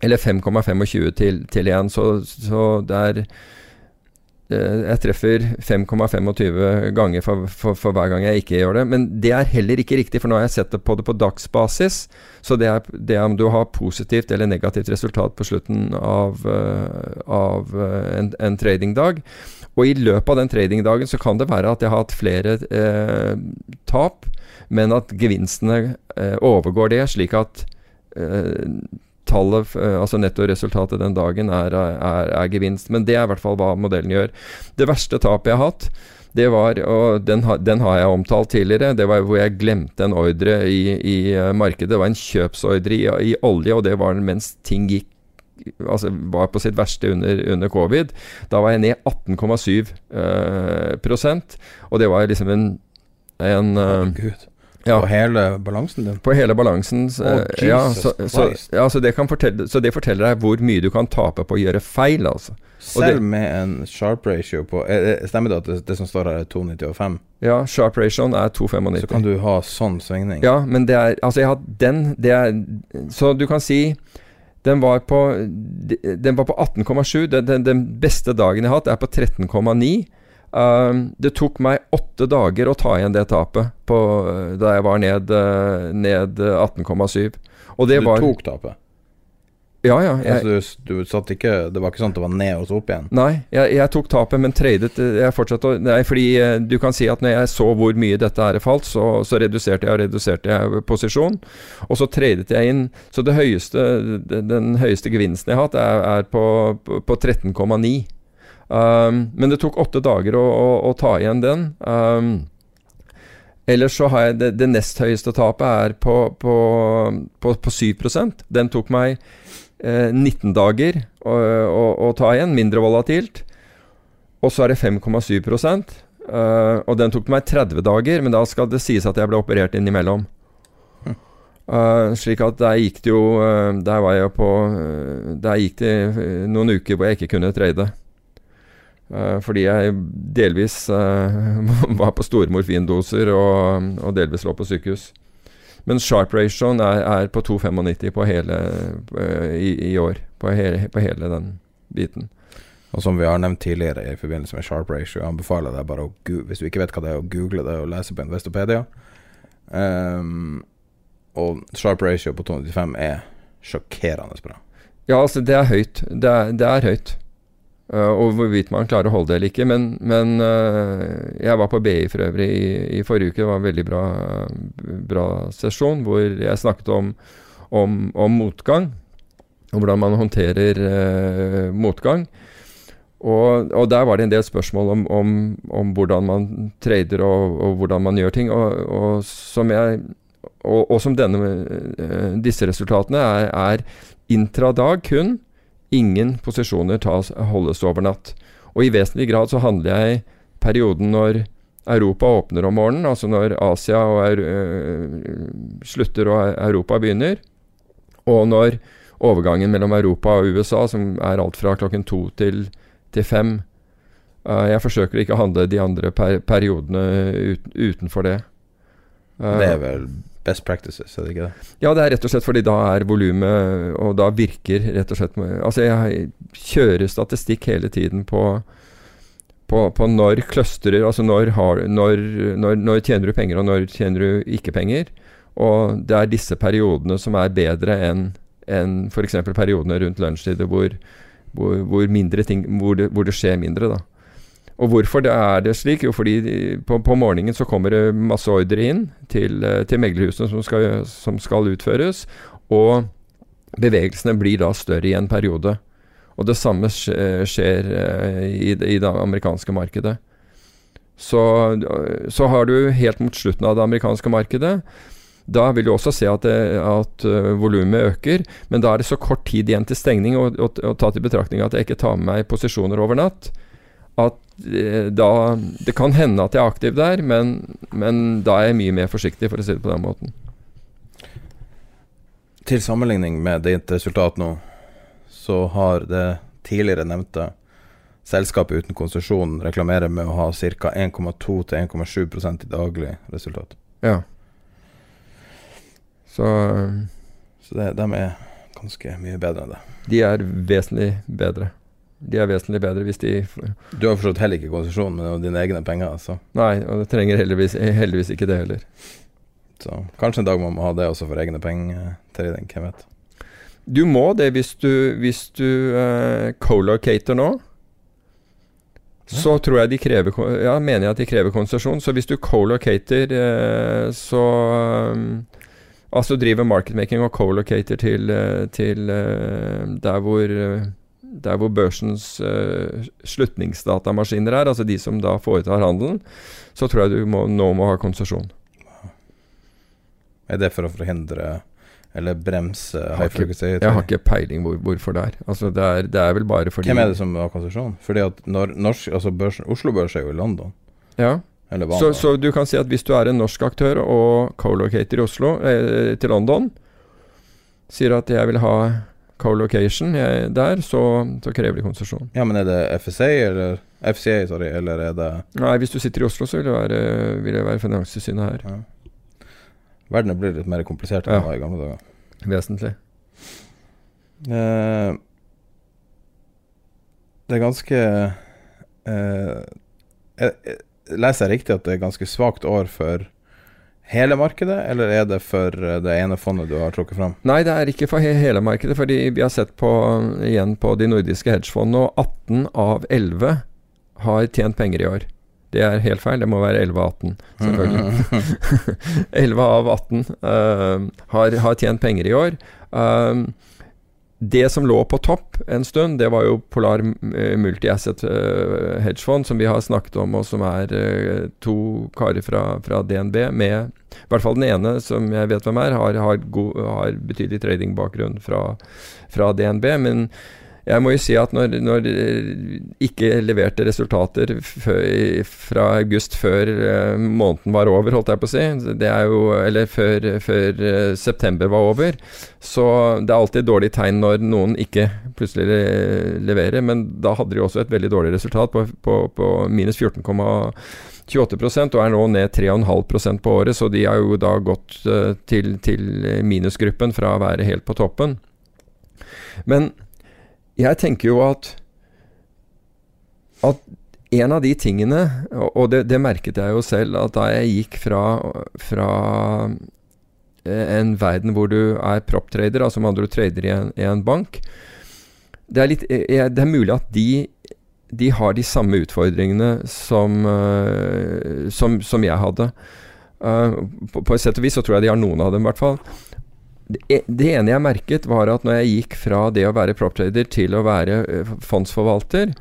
Eller 5,25 til, til 1. Så, så det er Jeg treffer 5,25 ganger for, for, for hver gang jeg ikke gjør det. Men det er heller ikke riktig, for nå har jeg sett på det på dagsbasis. Så det er, det er om du har positivt eller negativt resultat på slutten av, eh, av eh, en, en tradingdag. Og i løpet av den tradingdagen så kan det være at jeg har hatt flere eh, tap, men at gevinstene eh, overgår det, slik at eh, tallet, eh, altså nettoresultatet den dagen, er, er, er gevinst. Men det er i hvert fall hva modellen gjør. Det verste tapet jeg har hatt, det var, og den, den har jeg omtalt tidligere, det var hvor jeg glemte en ordre i, i eh, markedet. Det var en kjøpsordre i, i olje, og det var mens ting gikk Altså var på sitt verste under, under covid. Da var jeg ned 18,7 eh, prosent, og det var liksom en, en Gud. Ja. På hele balansen din. på hele balansen. Å, ja, så, så, ja, så, det kan fortelle, så det forteller deg hvor mye du kan tape på å gjøre feil, altså. Selv det- med en sharp ratio på eh, eh, Stemmer det at det, det som står her, er 2,95? Ja, sharp ratioen er 2,95. Så kan du ha sånn svingning? Ja, men det er Altså, jeg har den det er, Så du kan si den var på, den var på 18,7. Den, den, den beste dagen jeg har hatt, er på 13,9. Um, det tok meg åtte dager å ta igjen det tapet på, da jeg var ned, eh, ned eh, 18,7. Og det du var tok tapet? Ja, ja. Jeg, altså, du, du satt ikke Det var ikke sånn at det var ned og så opp igjen? Nei, jeg, jeg tok tapet, men tradet Jeg fortsatte Nei, fordi eh, du kan si at når jeg så hvor mye dette her falt, så, så reduserte jeg og reduserte jeg posisjon. Og så tradet jeg inn Så det høyeste den, høyeste gevinsten jeg har hatt, er, er på, på 13,9. Um, men det tok åtte dager å, å, å ta igjen den. Um, ellers så har jeg det, det nest høyeste tapet er på, på, på, på 7% Den tok meg eh, 19 dager å, å, ta igjen, mindre volatilt. Og så er det 5,7 uh, Og den tok meg 30 dager, men da skal det sies at jeg ble operert innimellom. Uh, slik at der gikk det jo uh, Der var jeg på uh, Der gikk det eh, noen uker hvor jeg ikke kunne trade. Eh, fordi jeg delvis eh, var på store morfindoser og, og delvis lå på sykehus. Men sharp ratioen er, er på 2,95 på hele eh, i, i år. På hele, på hele den biten. Og som vi har nevnt tidligere i forbindelse med sharp ratio, jeg anbefaler deg bare å hvis du ikke vet hva det er, å google det og lese på Investopedia. Um, og sharp ratio på 295 er sjokkerende bra. Ja, altså, det er høyt. Det er, det er høyt. Eh, og hvorvidt man klarer å holde det eller ikke. Men, men eh, jeg var på BI for øvrig i, i forrige uke. Det var en veldig bra, bra sesjon hvor jeg snakket om, om, om motgang. Og hvordan man håndterer eh, motgang. Og, og der var det en del spørsmål om, om, om hvordan man trader og, og hvordan man gjør ting. Og, og som jeg som denne, eh, disse resultatene er, er intradag kun. Ingen posisjoner tas, holdes over natt. Og i vesentlig grad så handler jeg perioden når Europa åpner om morgenen, altså når Asia og er, øh, slutter og Europa begynner, og når overgangen mellom Europa og USA, som er alt fra klokken to til, til fem uh, Jeg forsøker ikke å handle de andre per, periodene ut, utenfor det. Uh, Det er vel best practices, er det ikke det? ja, det er rett og slett fordi da er volumet Og da virker rett og slett Altså, jeg kjører statistikk hele tiden på på, på når clusterer Altså når, har, når, når, når tjener du penger, og når tjener du ikke penger. Og det er disse periodene som er bedre enn en f.eks. periodene rundt lunsjtider hvor, hvor, hvor, ting, hvor, hvor det skjer mindre. da. Og hvorfor det er det slik? Jo, fordi på, på morgenen så kommer det masse ordre inn til, eh, til meglerhusene som skal, som skal utføres, og bevegelsene blir da større i en periode. Og det samme skjer eh, i, i det amerikanske markedet. Så, så har du helt mot slutten av det amerikanske markedet da vil du også se at, det- at volumet øker, men da er det så kort tid igjen til stengning, og, og, og tatt i betraktning at jeg ikke tar med meg posisjoner over natt, at eh, da Det kan hende at jeg er aktiv der, men, men da er jeg mye mer forsiktig, for å si det på den måten. Til sammenligning med ditt resultat nå, så har det tidligere nevnte selskapet uten konsesjon reklamerer med å ha ca. 1,2-1,7% i daglig resultat. Ja. Så eh, Så det, de er ganske mye bedre enn det. de er vesentlig bedre. De er vesentlig bedre hvis de Du har forstått heller ikke konsesjon, men dine egne penger. altså? Nei, og det trenger heldigvis, heldigvis ikke det heller. så kanskje en dag man må ha det også for egne penger. Trading, hvem vet. Du må det hvis du, hvis du uh, co-locater nå. Så tror jeg de krever Ja, mener jeg at de krever konsesjon. Så hvis du co-locater, eh, så um, Altså driver marketmaking og co-locater til, eh, til eh, der hvor eh, der hvor børsens uh, slutningsdatamaskiner er, altså de som da foretar handelen, så tror jeg du må, nå må ha konsesjon. Er det for å forhindre eller bremse high frequency? Jeg har ikke peiling hvor, hvorfor det er. Altså det er. Det er vel bare fordi Hvem er det som har konsesjon? Fordi at når norsk, altså børsen, Oslo Børs er jo i London. Ja. Så, så, du kan si at hvis du er en norsk aktør og co-locator i Oslo, eh, til London, sier at jeg vil ha co-location der, så, så, krever de konsesjon. Ja, men er det FSA eller FCA, sorry, eller er det Nei, hvis du sitter i Oslo, så vil det være, vil det være Finanstilsynet her. Ja. Verden blir litt mer komplisert enn ja. var i gamle dager. Vesentlig. Eh, det er ganske uh, jeg, Leser jeg riktig at det er ganske svakt år for hele markedet, eller er det for eh, det ene fondet du har trukket fram? Nei, det er ikke for he hele markedet, fordi vi har sett på, igjen på de nordiske hedgefondene, og 18 av 11 har tjent penger i år. Det er helt feil. Det må være 11 av 18, selvfølgelig. 11 av 18 uh, har, har, tjent penger i år. Um, det som lå på topp en stund, det var jo Polar Multiasset Multi-Asset uh, Hedgefond, som vi har snakket om, og som er uh, to karer fra, fra, DNB med I hvert fall den ene, som jeg vet hvem er, har, har, god, har betydelig tradingbakgrunn fra, fra DNB. Men jeg må jo si at når, når ikke leverte resultater fra august før uh, måneden var over, holdt jeg på å si, jo, eller før, før uh, september var over, så det er alltid dårlig tegn når noen ikke plutselig le leverer. Men da hadde de også et veldig dårlig resultat på, på, på minus 14,28% og er nå ned 3,5% på året, så de har jo da gått til, til minusgruppen fra å være helt på toppen. Men jeg tenker jo at at en av de tingene, og det, det, merket jeg jo selv, at da jeg gikk fra, fra eh, en verden hvor du er prop-trader, altså med andre trader i en, i en bank det er, litt, eh, det er, mulig at de, de har de samme utfordringene som, som, som jeg hadde. På, på, et sett og vis så tror jeg de har noen av dem, i hvert fall. Det, det, ene jeg merket, var at når jeg gikk fra det å være proptrader til å være fondsforvalter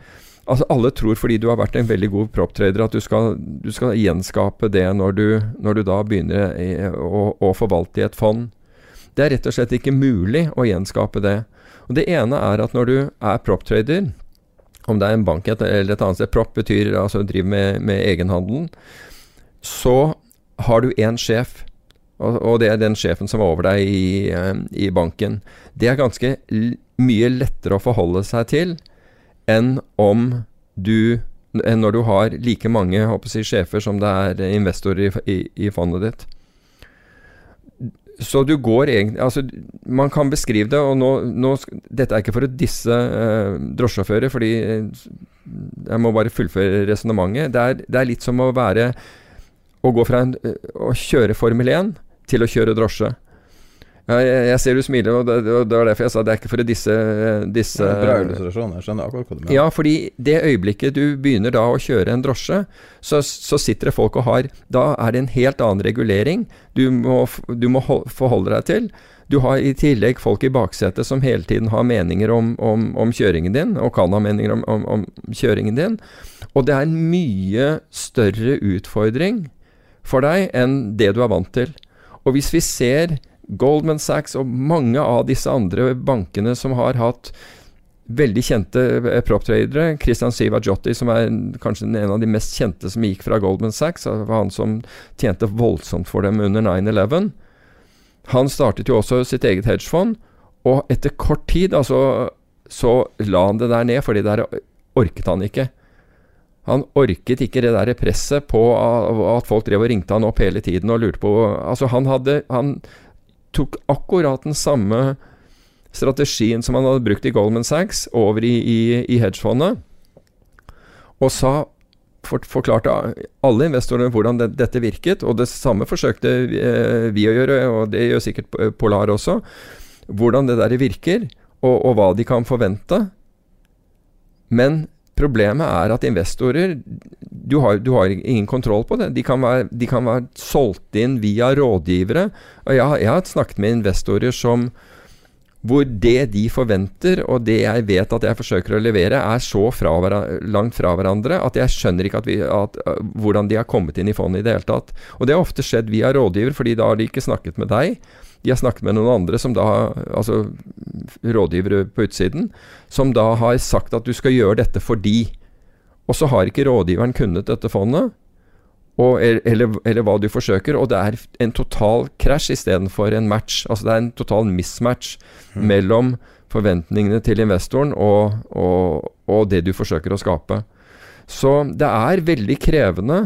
Altså Alle tror fordi du har vært en veldig god proptrader at du skal, du skal gjenskape det når du, når du da begynner å, å, forvalte i et fond. Det er rett og slett ikke mulig å gjenskape det. Og Det ene er at når du er proptrader, om det er en bank eller et annet sted Prop betyr altså driver med, med egenhandelen. Så har du én sjef og, og, det er den sjefen som er over deg i, eh, i banken. Det er ganske mye lettere å forholde seg til enn om du enn når du har like mange jeg, sjefer som det er investorer i, i, i, fondet ditt. Så du går egentlig Altså, man kan beskrive det, og nå, nå Dette er ikke for å disse eh, drosjesjåfører, fordi eh, jeg må bare fullføre resonnementet. Det, det, er litt som å være Å gå fra en, å kjøre Formel 1 til å kjøre drosje. Jeg, jeg, ser du smiler, og det, det, var derfor jeg sa det er ikke for disse, disse Bra illustrasjon. Jeg skjønner akkurat hva du mener. Ja, fordi det øyeblikket du begynner da å kjøre en drosje, så, så sitter det folk og har Da er det en helt annen regulering du må, du må forholde deg til. Du har i tillegg folk i baksetet som hele tiden har meninger om, om, om kjøringen din, og kan ha meninger om, om, kjøringen din. Og det er en mye større utfordring for deg enn det du er vant til. Og hvis vi ser Goldman Sachs og mange av disse andre bankene som har hatt veldig kjente eh, proptradere. Christian Sivajotti, som er kanskje en av de mest kjente som gikk fra Goldman Sachs, var han som tjente voldsomt for dem under 9-11. Han startet jo også sitt eget hedgefond, og etter kort tid altså, så la han det der ned, fordi der orket han ikke. Han orket ikke det der presset på at folk drev og ringte han opp hele tiden og lurte på Altså, han hadde Han tok akkurat den samme strategien som han hadde brukt i Goldman Sachs, over i, i, i hedgefondet, og sa for, forklarte alle investorene hvordan det, dette virket, og det samme forsøkte vi, vi å gjøre, og det gjør sikkert Polar også. Hvordan det der virker, og, og hva de kan forvente. Men Problemet er at investorer du har, du har, ingen kontroll på det. De kan, være, de kan være solgt inn via rådgivere. Og jeg, jeg, har snakket med investorer som hvor det de forventer, og det jeg vet at jeg forsøker å levere, er så fra langt fra hverandre at jeg skjønner ikke at vi, at, hvordan de har kommet inn i fondet i det hele tatt. Og det har ofte skjedd via rådgiver, fordi da har de ikke snakket med deg. De har snakket med noen andre, som da, altså rådgivere på utsiden, som da har sagt at du skal gjøre dette fordi. Og så har ikke rådgiveren kunnet dette fondet, og, eller, eller hva du forsøker, og det er en total krasj istedenfor en match. Altså det er en total mismatch mellom forventningene til investoren og, og, og det du forsøker å skape. Så det er veldig krevende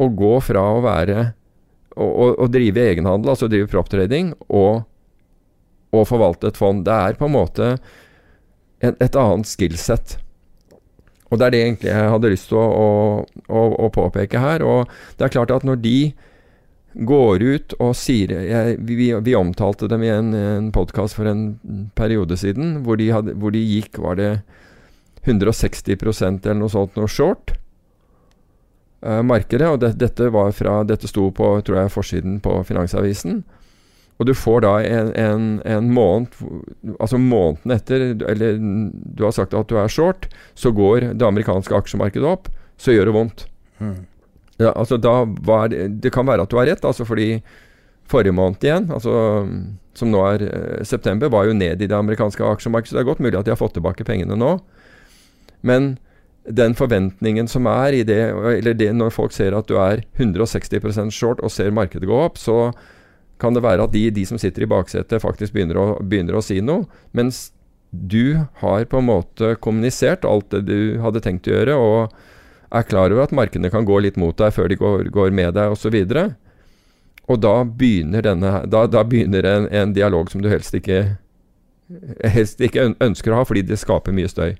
å gå fra å være å, å, drive egenhandel, altså drive proptrading, og, og forvalte et fond. Det er på en måte en, et annet skillset. Og det er det egentlig jeg hadde lyst til å, å, å påpeke her. Og det er klart at når de går ut og sier jeg, vi, vi omtalte dem i en, en podkast for en periode siden, hvor de, hadde, hvor de gikk Var det 160% eller noe sånt noe short? Eh, markedet. Og det, dette, var fra, dette sto på tror jeg, forsiden på Finansavisen. Og du får da en, en, en måned Altså måneden etter, eller du har sagt at du er short, så går det amerikanske aksjemarkedet opp, så gjør det vondt. Ja, altså da var det, det kan være at du har rett, altså fordi forrige måned igjen, altså som nå er eh, september, var jo ned i det amerikanske aksjemarkedet. Så det er godt mulig at de har fått tilbake pengene nå. Men den forventningen som er i det, eller det når folk ser at du er 160% short og ser markedet gå opp, så kan det være at de, de som sitter i baksetet, faktisk begynner å, begynner å si noe. Mens du har på en måte kommunisert alt det du hadde tenkt å gjøre, og er klar over at markedene kan gå litt mot deg før de går, går med deg osv. Og, og da begynner, denne, da, da begynner en, en dialog som du helst ikke, helst ikke ønsker å ha, fordi det skaper mye støy.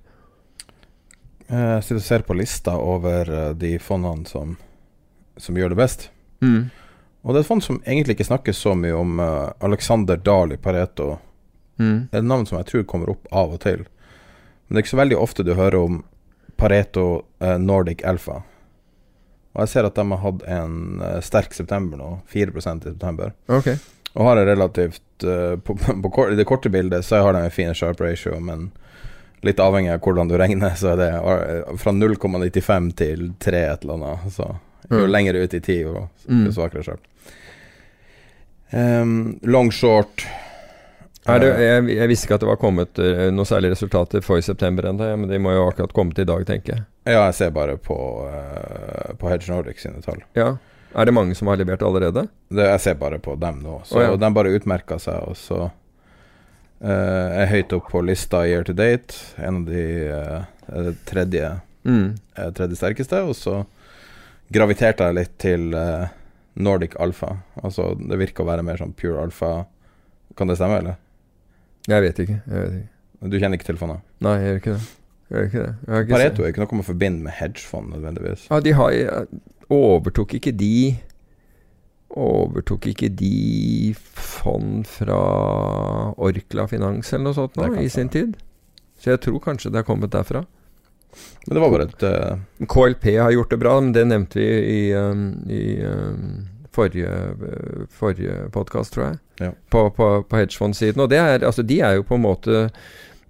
Eh, Jeg sitter og ser på lista over eh, de fondene som, som gjør det best. Og det er et fond som egentlig ikke snakkes så mye om. eh, Alexander Dahl i Pareto. Mm. Det er et navn som jeg tror kommer opp av og til. Men det er ikke så veldig ofte du hører om Pareto eh, Nordic Alpha. Og jeg ser at de har hatt en eh, sterk september nå, 4% i september. Okay. Og har en relativt eh, på, på, I det korte bildet så har de en fin sharp ratio, men litt avhengig av hvordan du regner, så er det eh, fra 0,95 til 3 et eller annet. Så jo Mm. lenger ut i tid, jo Mm. jo svakere sharp. Um, long short det, eh, jeg, jeg visste ikke at det var kommet uh, noe særlig resultater for september ennå, men de må jo akkurat kommet i dag, tenker jeg. Ja, jeg ser bare på, uh, på Hedge Nordic sine tall. Ja. Er det mange som har levert allerede? Det, jeg ser bare på dem nå. Så oh, ja. de bare utmerka seg, og så eh, er høyt opp på lista year to date. En av de eh, tredje, Mm. eh, tredje sterkeste. Og så graviterte jeg litt til eh, Nordic Alpha. Altså, det virker å være mer sånn pure alfa. Kan det stemme, eller? Jeg vet ikke. Jeg vet ikke. Du kjenner ikke til fondet? Nei, jeg gjør ikke det. Jeg ikke det. Jeg ikke Pareto er ikke noe man forbinder med hedgefond nødvendigvis. Ja, de har Overtok ikke de Overtok ikke de fond fra Orkla Finans eller noe sånt nå, i sin tid? Så jeg tror kanskje det har kommet derfra. Men det var bare et uh... KLP har gjort det bra, men det nevnte vi i, um, i um, forrige, uh, forrige podkast, tror jeg. Ja. På, på, på hedgefondsiden. Og det er, altså, de er jo på en måte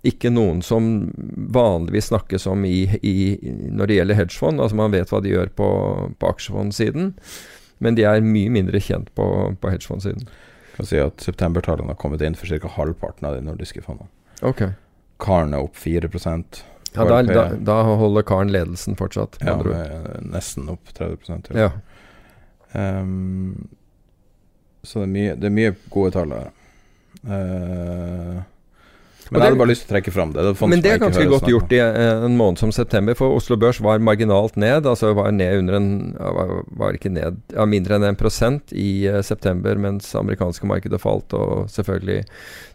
ikke noen som vanligvis snakkes om i, i, når det gjelder hedgefond. Altså Man vet hva de gjør på, på aksjefondsiden, men de er mye mindre kjent på, på hedgefondsiden. Kan si at septembertallene har kommet inn for ca. halvparten av de nordiske fondene. Ok. Karen er opp 4 Ja, da, da, da holder karen ledelsen fortsatt. Ja, nesten opp 30 til. ja. Um, så det er mye, det er mye gode tall her. Eh, Og men det- jeg hadde bare lyst til å trekke fram det. det Men det er ganske godt gjort i eh, en måned som september, for Oslo Børs var marginalt ned. Altså var ned under en var, ikke ned ja, mindre enn 1% i eh, september, mens amerikanske markedet falt, og selvfølgelig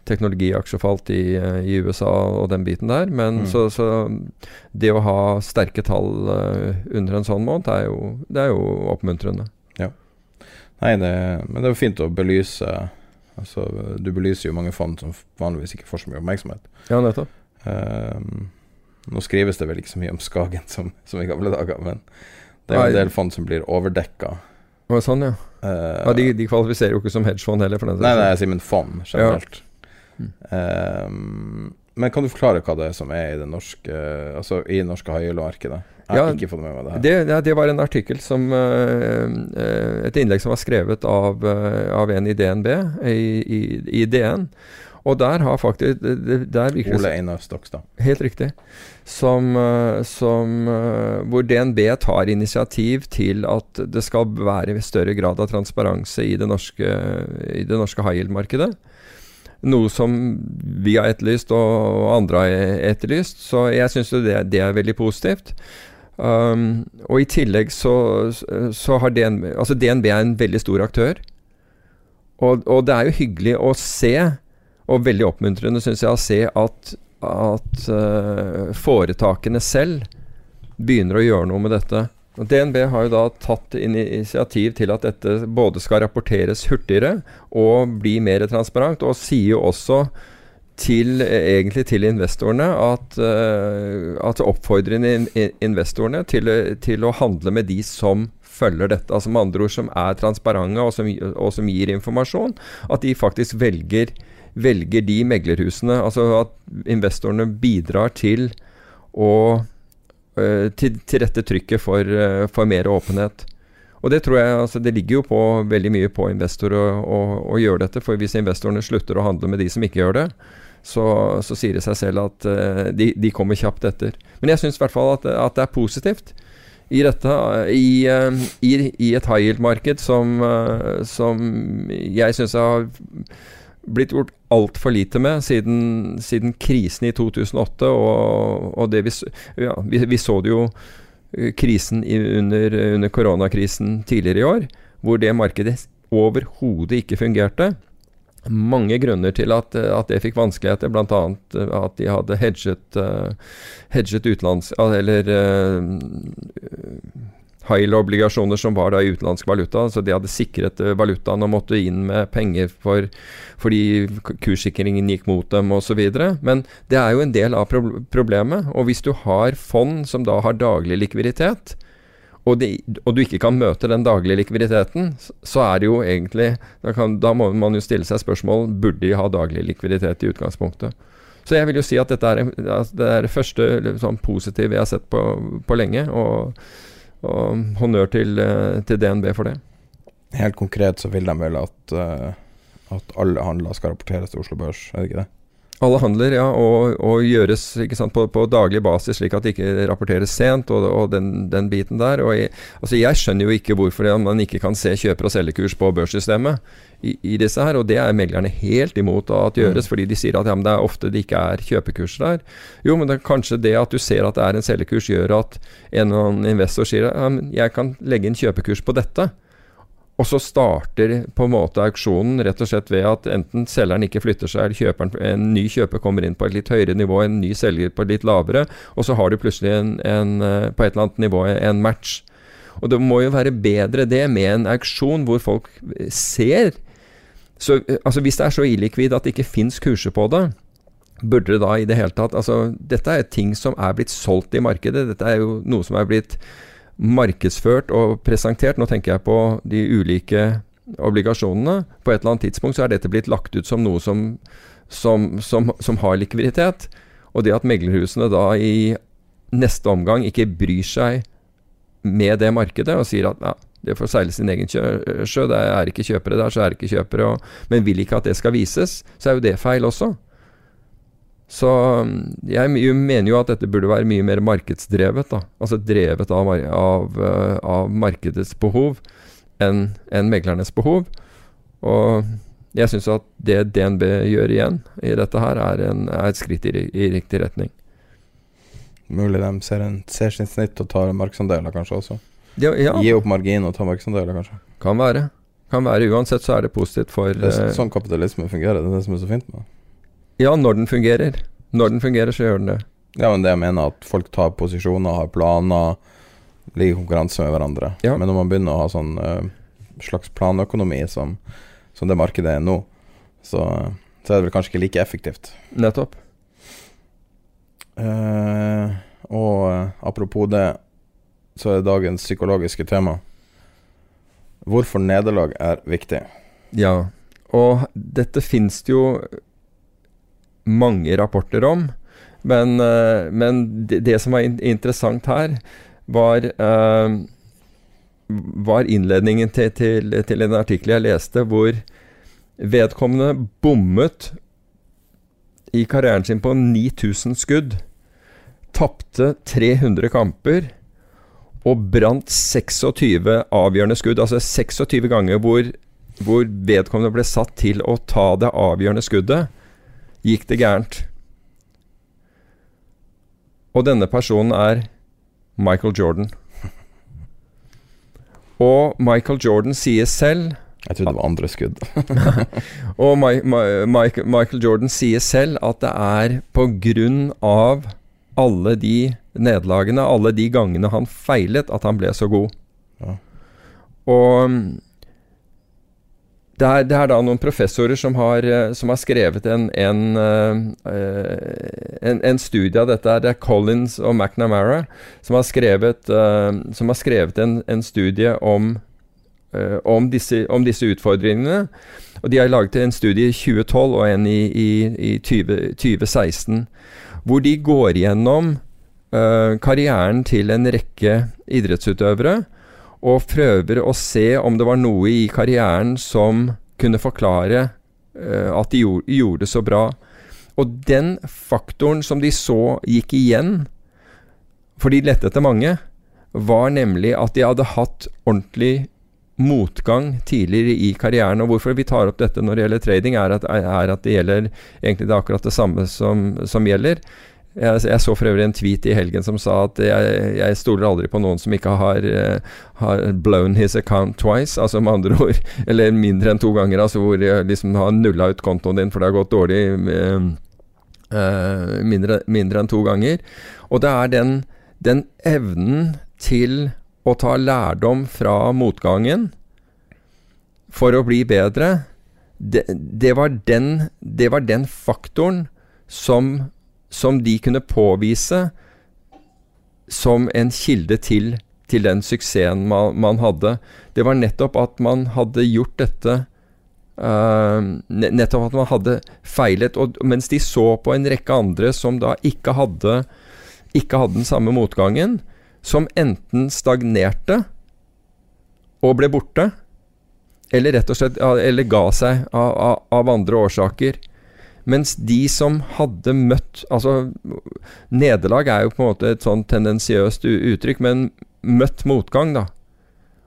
teknologiaksjer falt i, eh, i USA og den biten der. Men Mm. så, så det å ha sterke tall under en sånn måned, er jo, det er jo oppmuntrende. Nei, det, men det er jo fint å belyse Altså, Du belyser jo mange fond som vanligvis ikke får så mye oppmerksomhet. Ja, nettopp. Um, nå skrives det vel ikke så mye om Skagen som, som i gamle dager, men det er jo en del fond som blir overdekka. Og sånn, ja. Uh, ja de, de kvalifiserer jo ikke som hedgefond heller, for den Nei, nei, jeg sier men fond generelt. Um, men kan du forklare hva det er som er i det norske Altså i det norske high-yield-markedet? Jeg har Ja, ikke fått med meg det her. Det, ja, det var en artikkel som eh, eh, Et innlegg som var skrevet av, eh, av en i DNB, i, i, i DN. Og der har faktisk der virker Ole Einar Stokstad. Helt riktig. Som, som, hvor DNB tar initiativ til at det skal være større grad av transparense i det norske, i det norske high yield-markedet. Noe som vi har etterlyst og andre har etterlyst. Så jeg syns det, det er veldig positivt. Um, og i tillegg så, så har DNB Altså DNB er en veldig stor aktør. Og, og det er jo hyggelig å se, og veldig oppmuntrende syns jeg å se, at, at uh, foretakene selv begynner å gjøre noe med dette. Og DNB har jo da tatt initiativ til at dette både skal rapporteres hurtigere og bli mer transparent, og sier jo også til, egentlig til investorene at, uh, at in, investorene til, til, å handle med de som følger dette. Altså med andre ord som er transparente og som, og som gir informasjon. At de faktisk velger, velger de meglerhusene. Altså at investorene bidrar til å til, til rette trykket for, for mer åpenhet. Og det tror jeg, altså det ligger jo på, veldig mye på investor å, å, å, gjøre dette. For hvis investorene slutter å handle med de som ikke gjør det, så, så sier det seg selv at uh, de, de, kommer kjapt etter. Men jeg syns i hvert fall at, at, det er positivt i dette. I, uh, i, i et high yield-marked som, uh, som jeg syns har blitt gjort altfor lite med siden, siden, krisen i 2008. Og, og det vi, ja, vi, vi, så det jo krisen under, under koronakrisen tidligere i år, hvor det markedet overhodet ikke fungerte mange grunner til at, at det fikk vanskeligheter, bl.a. at de hadde hedget, uh, hedget utenlands... Eller high-obligasjoner som var da i utenlandsk valuta. Så de hadde sikret valutaen og måtte inn med penger for, fordi kurssikringen gikk mot dem osv. Men det er jo en del av problemet. Og hvis du har fond som da har daglig likviditet, og, de, og, du ikke kan møte den daglige likviditeten, så er det jo egentlig Da, kan, da må man jo stille seg spørsmål burde de ha daglig likviditet i utgangspunktet. Så jeg vil jo si at dette er det, er det første sånn positive jeg har sett på, på lenge. Og, og honnør til, til, DNB for det. Helt konkret så vil de vel at, at alle handler skal rapporteres til Oslo Børs, er det ikke det? Alle handler, ja, og, og gjøres sant, på, på, daglig basis, slik at det ikke rapporteres sent, og, og den, den, biten der. Jeg, altså jeg skjønner jo ikke hvorfor man ikke kan se kjøper- og selgekurs på børssystemet i, i, disse her, og det er meglerne helt imot at gjøres, mm. fordi de sier at ja, det er ofte det ikke er kjøpekurs der. Jo, men det er kanskje det at du ser at det er en selgekurs, gjør at en eller annen investor sier ja, jeg kan legge inn kjøpekurs på dette. Og så starter på en måte auksjonen rett og slett ved at enten selgeren ikke flytter seg, eller kjøperen, en ny kjøper kommer inn på et litt høyere nivå, en ny selger på et litt lavere, og så har du plutselig en, en, eh, på et eller annet nivå en match. Og det må jo være bedre det med en auksjon hvor folk ser. Så, altså Hvis det er så illikvid at det ikke fins kurser på det, burde det da i det hele tatt altså Dette er ting som er blitt solgt i markedet. Dette er jo noe som er blitt markedsført og presentert. Nå tenker jeg på de ulike obligasjonene. På et eller annet tidspunkt så er dette blitt lagt ut som noe som, som, som, som har likviditet. Og det at meglerhusene da i neste omgang ikke bryr seg med det markedet og sier at ja, det får seile sin egen sjø, det er ikke kjøpere der, så er det ikke kjøpere, og, men vil ikke at det skal vises, så er jo det feil også. Så um, jeg mener jo at dette burde være mye mer markedsdrevet. da, Altså drevet av, av, uh, av markedets behov enn en meglernes behov. Og jeg syns at det DNB gjør igjen i dette her, er, en, er et skritt i, i, riktig retning. Mulig de ser, en, ser sin snitt og tar markedsandeler kanskje også? Ja, ja. Gi opp margin og ta markedsandeler, kanskje? Kan være. Kan være. Uansett så er det positivt for det er Sånn kapitalisme fungerer. Det er det som er så fint med det. Ja, når den fungerer. Når den fungerer, så gjør den det. Ja, men det jeg mener, at folk tar posisjoner, har planer, ligger i konkurranse med hverandre. Ja. Men når man begynner å ha sånn uh, slags planøkonomi som, som, det markedet er nå, så, så, er det vel kanskje ikke like effektivt. Nettopp. Uh, og uh, apropos det, så er dagens psykologiske tema hvorfor nederlag er viktig. Ja, og dette finnes det jo mange rapporter om. Men, uh, men det, det, som var in interessant her, var uh, var innledningen til, til, til, en artikkel jeg leste, hvor vedkommende bommet i karrieren sin på 9000 skudd. Tapte 300 kamper og brant 26 avgjørende skudd. Altså 26 ganger hvor, hvor vedkommende ble satt til å ta det avgjørende skuddet, gikk det gærent. Og denne personen er Michael Jordan. Og Michael Jordan sier selv Jeg trodde det var andre skudd. og My, My, Michael Jordan sier selv at det er på grunn av alle de nederlagene, alle de gangene han feilet, at han ble så god. Ja. Og det er, det er, da noen professorer som har, eh, som har skrevet en, en, uh, en, en, studie av dette. Det er Collins og McNamara som har skrevet, uh, som har skrevet en, studie om, om, disse, om, disse, utfordringene. Og De har laget en studie i 2012 og en i, i, i 20, 2016, hvor de går gjennom karrieren til en rekke idrettsutøvere og prøver å se om det var noe i karrieren som kunne forklare uh, at de gjorde, det så bra. Og den faktoren som de så gikk igjen, for de lette etter mange, var nemlig at de hadde hatt ordentlig motgang tidligere i karrieren. Og hvorfor vi tar opp dette når det gjelder trading, er at, er at det gjelder egentlig det akkurat det samme som, som gjelder. Jeg, jeg, så for øvrig en tweet i helgen som sa at jeg, jeg stoler aldri på noen som ikke har, uh, har, blown his account twice, altså med andre ord, eller mindre enn to ganger, altså hvor de liksom har nulla ut kontoen din for det har gått dårlig uh, mindre, mindre, enn to ganger. Og det er den, den evnen til å ta lærdom fra motgangen for å bli bedre, det, det, var, den, det var den faktoren som som de kunne påvise som en kilde til, til den suksessen man, man, hadde. Det var nettopp at man hadde gjort dette uh, Nettopp at man hadde feilet. Og mens de så på en rekke andre som da ikke hadde, ikke hadde den samme motgangen, som enten stagnerte og ble borte, eller rett og slett eller ga seg av, av, av andre årsaker. Mens de som hadde møtt Altså, nederlag er jo på en måte et sånn tendensiøst uttrykk, men møtt motgang, da.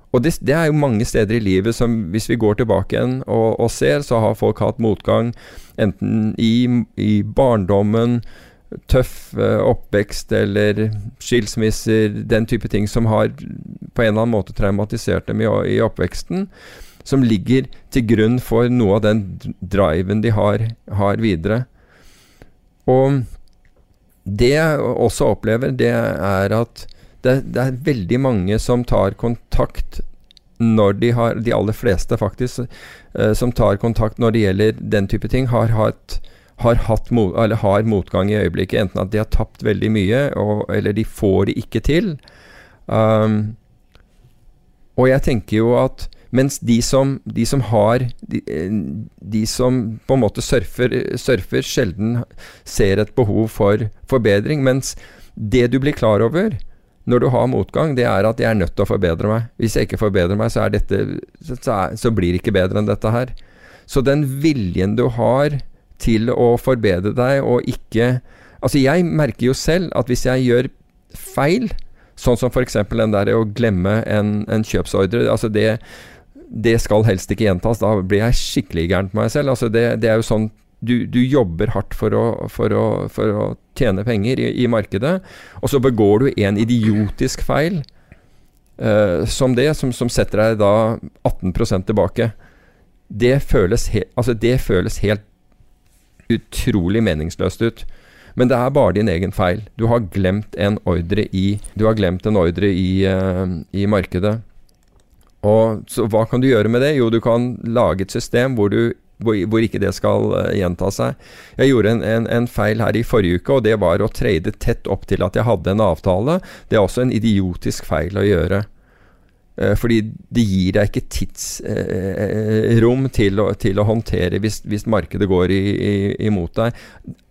Og det, det, er jo mange steder i livet som hvis vi går tilbake igjen og, og ser, så har folk hatt motgang enten i, i barndommen, tøff uh, oppvekst eller skilsmisser, den type ting som har på en eller annen måte traumatisert dem i, i oppveksten som ligger til grunn for noe av den driven de har, har videre. Og det jeg også opplever, det er at det, det, er veldig mange som tar kontakt når de har De aller fleste, faktisk, eh, som tar kontakt når det gjelder den type ting, har hatt har, hatt mot, har motgang i øyeblikket. Enten at de har tapt veldig mye, og, eller de får det ikke til. Um, og jeg tenker jo at mens de som, de som har de, de, som på en måte surfer, surfer, sjelden ser et behov for forbedring. Mens det du blir klar over når du har motgang, det er at jeg er nødt til å forbedre meg. Hvis jeg ikke forbedrer meg, så, dette, så, er, så blir det ikke bedre enn dette her. Så den viljen du har til å forbedre deg og ikke Altså, jeg merker jo selv at hvis jeg gjør feil, sånn som f.eks. den der å glemme en, en kjøpsordre altså det det skal helst ikke gjentas. Da blir jeg skikkelig gæren på meg selv. Altså det, det, er jo sånn du, du jobber hardt for å, for å, for å tjene penger i, i, markedet, og så begår du en idiotisk feil uh, som det, som, som, setter deg da 18% tilbake. Det føles, he, altså det føles helt utrolig meningsløst ut. Men det er bare din egen feil. Du har glemt en ordre i, glemt en ordre i, uh, i markedet. Og så Hva kan du gjøre med det? Jo, du kan lage et system hvor, du, hvor, hvor ikke det skal uh, gjenta seg. Jeg gjorde en, en, en, feil her i forrige uke, og det var å trade tett opp til at jeg hadde en avtale. Det er også en idiotisk feil å gjøre. Eh, fordi det gir deg ikke tidsrom eh, til, til, å håndtere hvis, hvis markedet går i, i, imot deg.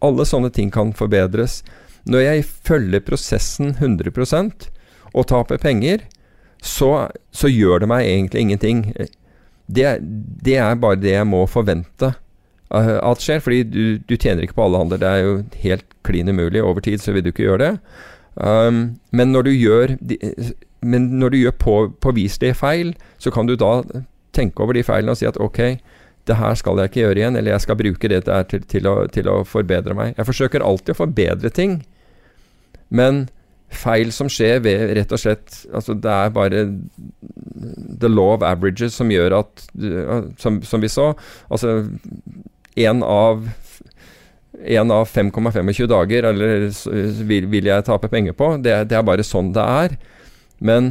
Alle sånne ting kan forbedres. Når jeg følger prosessen 100% og taper penger, så, så, gjør det meg egentlig ingenting. Det, det, er bare det jeg må forvente at skjer. Fordi du, du tjener ikke på alle handler. Det er jo helt klin umulig. Over tid så vil du ikke gjøre det. Um, men når du gjør men når du gjør på, påviselige feil, så kan du da tenke over de feilene og si at ok, det her skal jeg ikke gjøre igjen, eller jeg skal bruke det der til, til, å, til å forbedre meg. Jeg forsøker alltid å forbedre ting, men feil som skjer ved rett og slett Altså, det er bare the law of averages som gjør at Som, som vi så, altså én av en av 5,25 dager eller vil, vil, jeg tape penger på. Det, det, er bare sånn det er. Men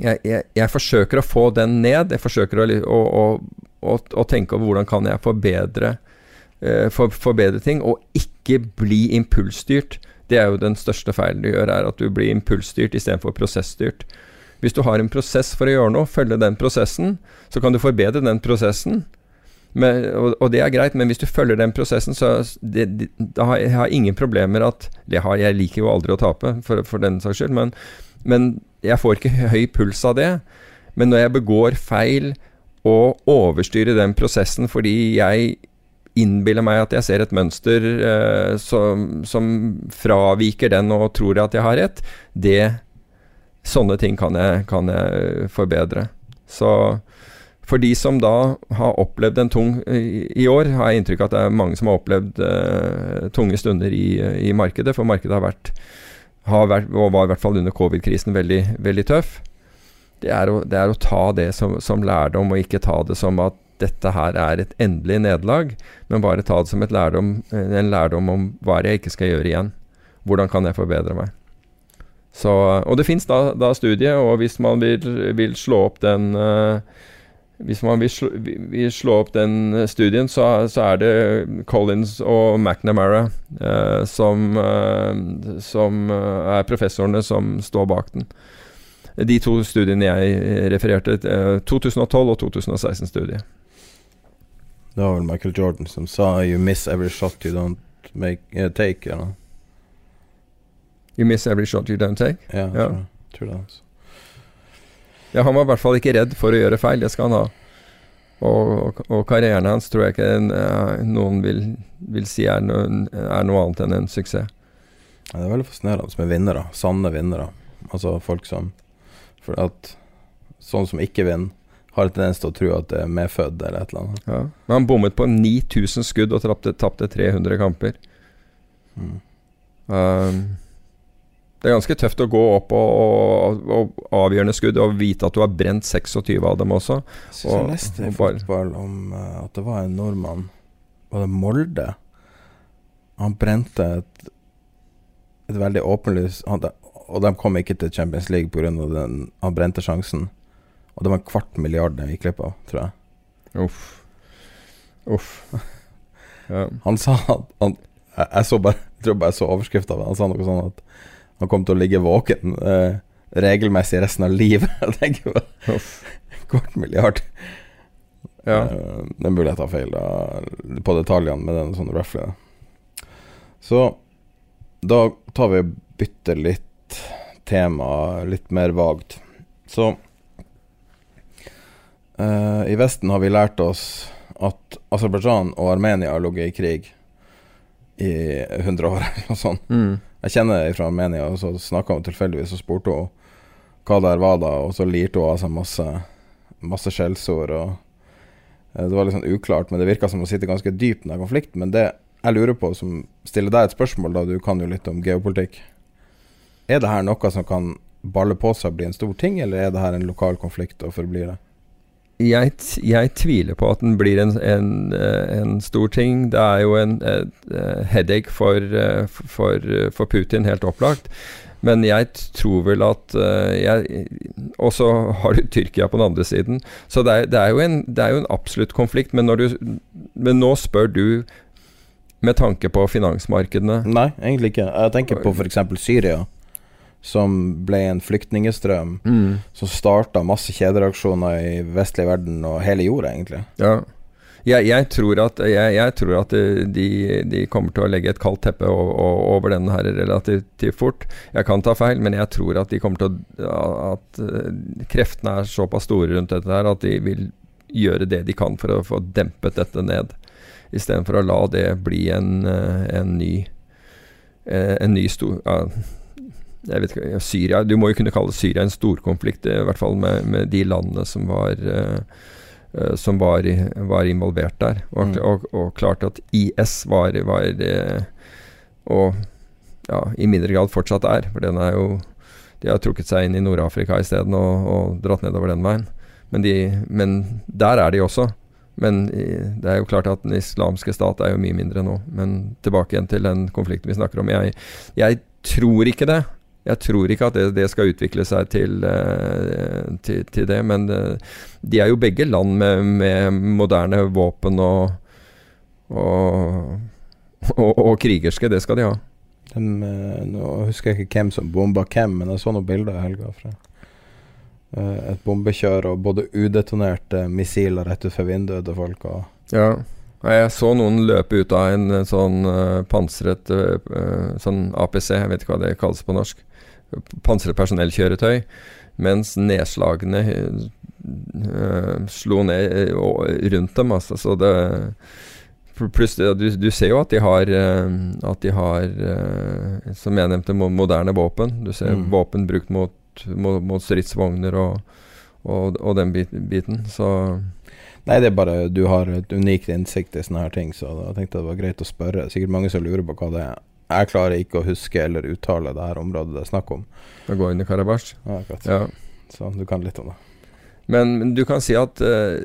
jeg, jeg, jeg, forsøker å få den ned. Jeg forsøker å, å, å, å tenke over hvordan kan jeg forbedre, uh, for, forbedre ting, og ikke bli impulsstyrt. Det er jo den største feilen du gjør, er at du blir impulsstyrt istedenfor prosessstyrt. Hvis du har en prosess for å gjøre noe, følge den prosessen, så kan du forbedre den prosessen. Men, og, og, det er greit, men hvis du følger den prosessen, så det, det, da har jeg, har ingen problemer at det har, Jeg liker jo aldri å tape, for, for den saks skyld, men, men jeg får ikke høy puls av det. Men når jeg begår feil og overstyrer den prosessen fordi jeg innbiller meg at jeg ser et mønster eh, som, som, fraviker den og tror at jeg har rett, det Sånne ting kan jeg, kan jeg forbedre. Så for de som da har opplevd en tung i, år, har jeg inntrykk av at det er mange som har opplevd eh, tunge stunder i, i markedet. For markedet har vært har vært, og var i hvert fall under covid-krisen, veldig, veldig tøff. Det er, å, det er, å, ta det som, som, lærdom, og ikke ta det som at dette her er et endelig nederlag, men bare ta det som lærdom, en lærdom om hva jeg ikke skal gjøre igjen. Hvordan kan jeg forbedre meg? Så, og det fins da, da studier, og hvis man vil, vil slå opp den uh, hvis man vil slå, vil slå, opp den studien, så, så, er det Collins og McNamara uh, som, uh, som, eh, er professorene som står bak den. De to studiene jeg refererte, eh, 2012 og 2016-studiet. Det var vel Michael Jordan som sa 'You miss every shot you don't make, uh, take'. Eller? You miss every shot you don't take? Ja, ja. Tror, tror det. Altså. Ja, han var i hvert fall ikke redd for å gjøre feil, det skal han ha. Og, og, og karrieren hans tror jeg ikke en, uh, noen vil, vil si er, noen, er, noe annet enn en suksess. Ja, det er veldig fascinerende med vinnere. Sanne vinnere. Altså folk som For at sånne som ikke vinner, har en tendens til å tro at det er medfødt eller et eller annet. Ja. Men han bommet på 9000 skudd og tapte 300 kamper. Mm. Um, det er ganske tøft å gå opp og, og, og, avgjørende skudd og vite at du har brent 26 av dem også. Jeg og, leste i fotball om uh, at det var en nordmann Var det Molde? Han brente et, et veldig åpenlyst Og de kom ikke til Champions League pga. den Han brente sjansen. Og det var en kvart milliard de gikk glipp av, tror jeg. Uff. Uff. Ja. Han sa at han, jeg, jeg, så bare Jeg tror bare jeg så overskrifta, han sa noe sånn at han kom til å ligge våken eh, regelmessig resten av livet. Jeg tenker på Kvart milliard. Ja. Uh, det er mulig jeg tar feil da, på detaljene, men det er sånn roughly. Så da tar vi og bytter litt tema, litt mer vagt. Så uh, I Vesten har vi lært oss at Aserbajdsjan og Armenia har ligget i krig i 100 år, eller noe sånt. Mm. Jeg kjenner ei fra Armenia, og så snakka hun tilfeldigvis og spurte hun hva der var da, og så lirte hun av seg masse, masse skjellsord. og eh, Det var litt sånn uklart, men det virka som å sitte ganske dypt i den konflikten. Men det jeg lurer på, som stiller deg et spørsmål, da du kan jo litt om geopolitikk Er det her noe som kan balle på seg og bli en stor ting, eller er det her en lokal konflikt og forblir det? Jeg, jeg, tviler på at den blir en, en, eh, en, stor ting. Det er jo en headache for, eh, for, for, Putin, helt opplagt. Men jeg tror vel at eh, Og så har du Tyrkia på den andre siden. Så det er, det er, jo, en, det er jo, en, absolutt konflikt. Men, du, men nå spør du med tanke på finansmarkedene. Nei, egentlig ikke. Jeg tenker på f.eks. Syria som ble en flyktningestrøm Mm. som starta masse kjedereaksjoner i vestlig verden og hele jorda, egentlig. Ja. Jeg, jeg, tror at, jeg, jeg tror at de, de kommer til å legge et kaldt teppe over den her relativt fort. Jeg kan ta feil, men jeg tror at de kommer til å At eh, kreftene er såpass store rundt dette her at de vil gjøre det de kan for å få dempet dette ned. Istedenfor å la det bli en, eh, en ny eh, En ny stor jeg vet ikke, Syria, Du må jo kunne kalle Syria en storkonflikt, i hvert fall med, med de landene som var eh, eh, som var, var involvert der. Og, Mm. og, og klart at IS var, var eh, Og ja, i mindre grad fortsatt er. For den er jo De har trukket seg inn i Nord-Afrika isteden og, og dratt nedover den veien. Men, de, men der er de også. Men det er jo klart at den islamske stat er jo mye mindre nå. Men tilbake igjen til den konflikten vi snakker om. Jeg, jeg tror ikke det. Jeg tror ikke at det, det skal utvikle seg til, eh, til, til det. Men eh, de er jo begge land med, med moderne våpen og, og, og, og krigerske. Det skal de ha. Dem, eh, nå husker jeg ikke hvem som bomba hvem, men jeg så noen bilder i helga fra et bombekjør og både udetonerte missiler rett utfor vinduet til folk. Og Ja. Jeg så noen løpe ut av en sånn pansret sånn APC, jeg vet ikke hva det kalles på norsk. Pansret personellkjøretøy. Mens nedslagene eh, slo ned eh, rundt dem. Altså, så det Pluss du, du ser jo at de har eh, At de har, som jeg nevnte, moderne våpen. Du ser Mm. våpen brukt mot, mot, mot stridsvogner og, og, og den biten. Så Nei, det er bare du har et unikt innsikt i sånne her ting, så da tenkte jeg det var greit å spørre. Er Sikkert mange som lurer på hva det er. Jeg klarer ikke å huske eller uttale det her området det er snakk om. å gå inn i Karabasj. Ja, akkurat. Ja. Så du kan litt om det. Men, men du kan si at uh,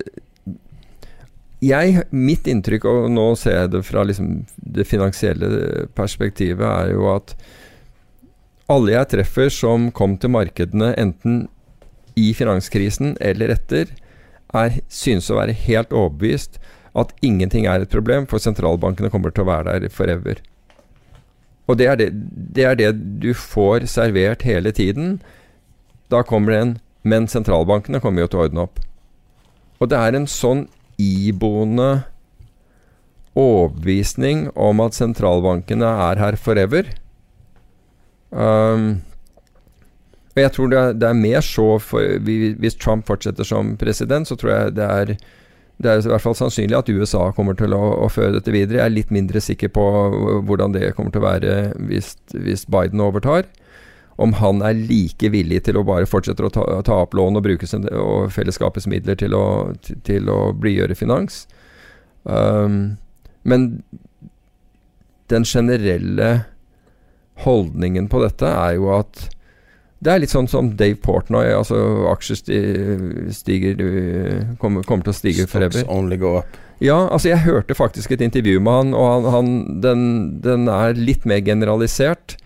jeg, Mitt inntrykk, og nå ser jeg det fra liksom det finansielle perspektivet, er jo at alle jeg treffer som kom til markedene enten i finanskrisen eller etter, er, synes å være helt overbevist at ingenting er et problem, for sentralbankene kommer til å være der forever. Og det er det, det er det du får servert hele tiden. Da kommer det en Men sentralbankene kommer jo til å ordne opp. Og det er en sånn iboende overbevisning om at sentralbankene er her forever. Um, og jeg tror det er, det er mer så for, Hvis Trump fortsetter som president, så tror jeg det er det er i hvert fall sannsynlig at USA kommer til å, å føre dette videre. Jeg er litt mindre sikker på hvordan det kommer til å være hvis, hvis Biden overtar. Om han er like villig til å bare fortsette å ta, ta opp lån og bruke sin, og fellesskapets midler til å, til, til å blidgjøre finans. Um, men den generelle holdningen på dette er jo at det er litt sånn som Dave Portnoy. Altså aksjer stiger kommer, kommer til å stige forever. Stocks only go up. Ja, altså jeg hørte faktisk et intervju med han, og han, han, den, den er litt mer generalisert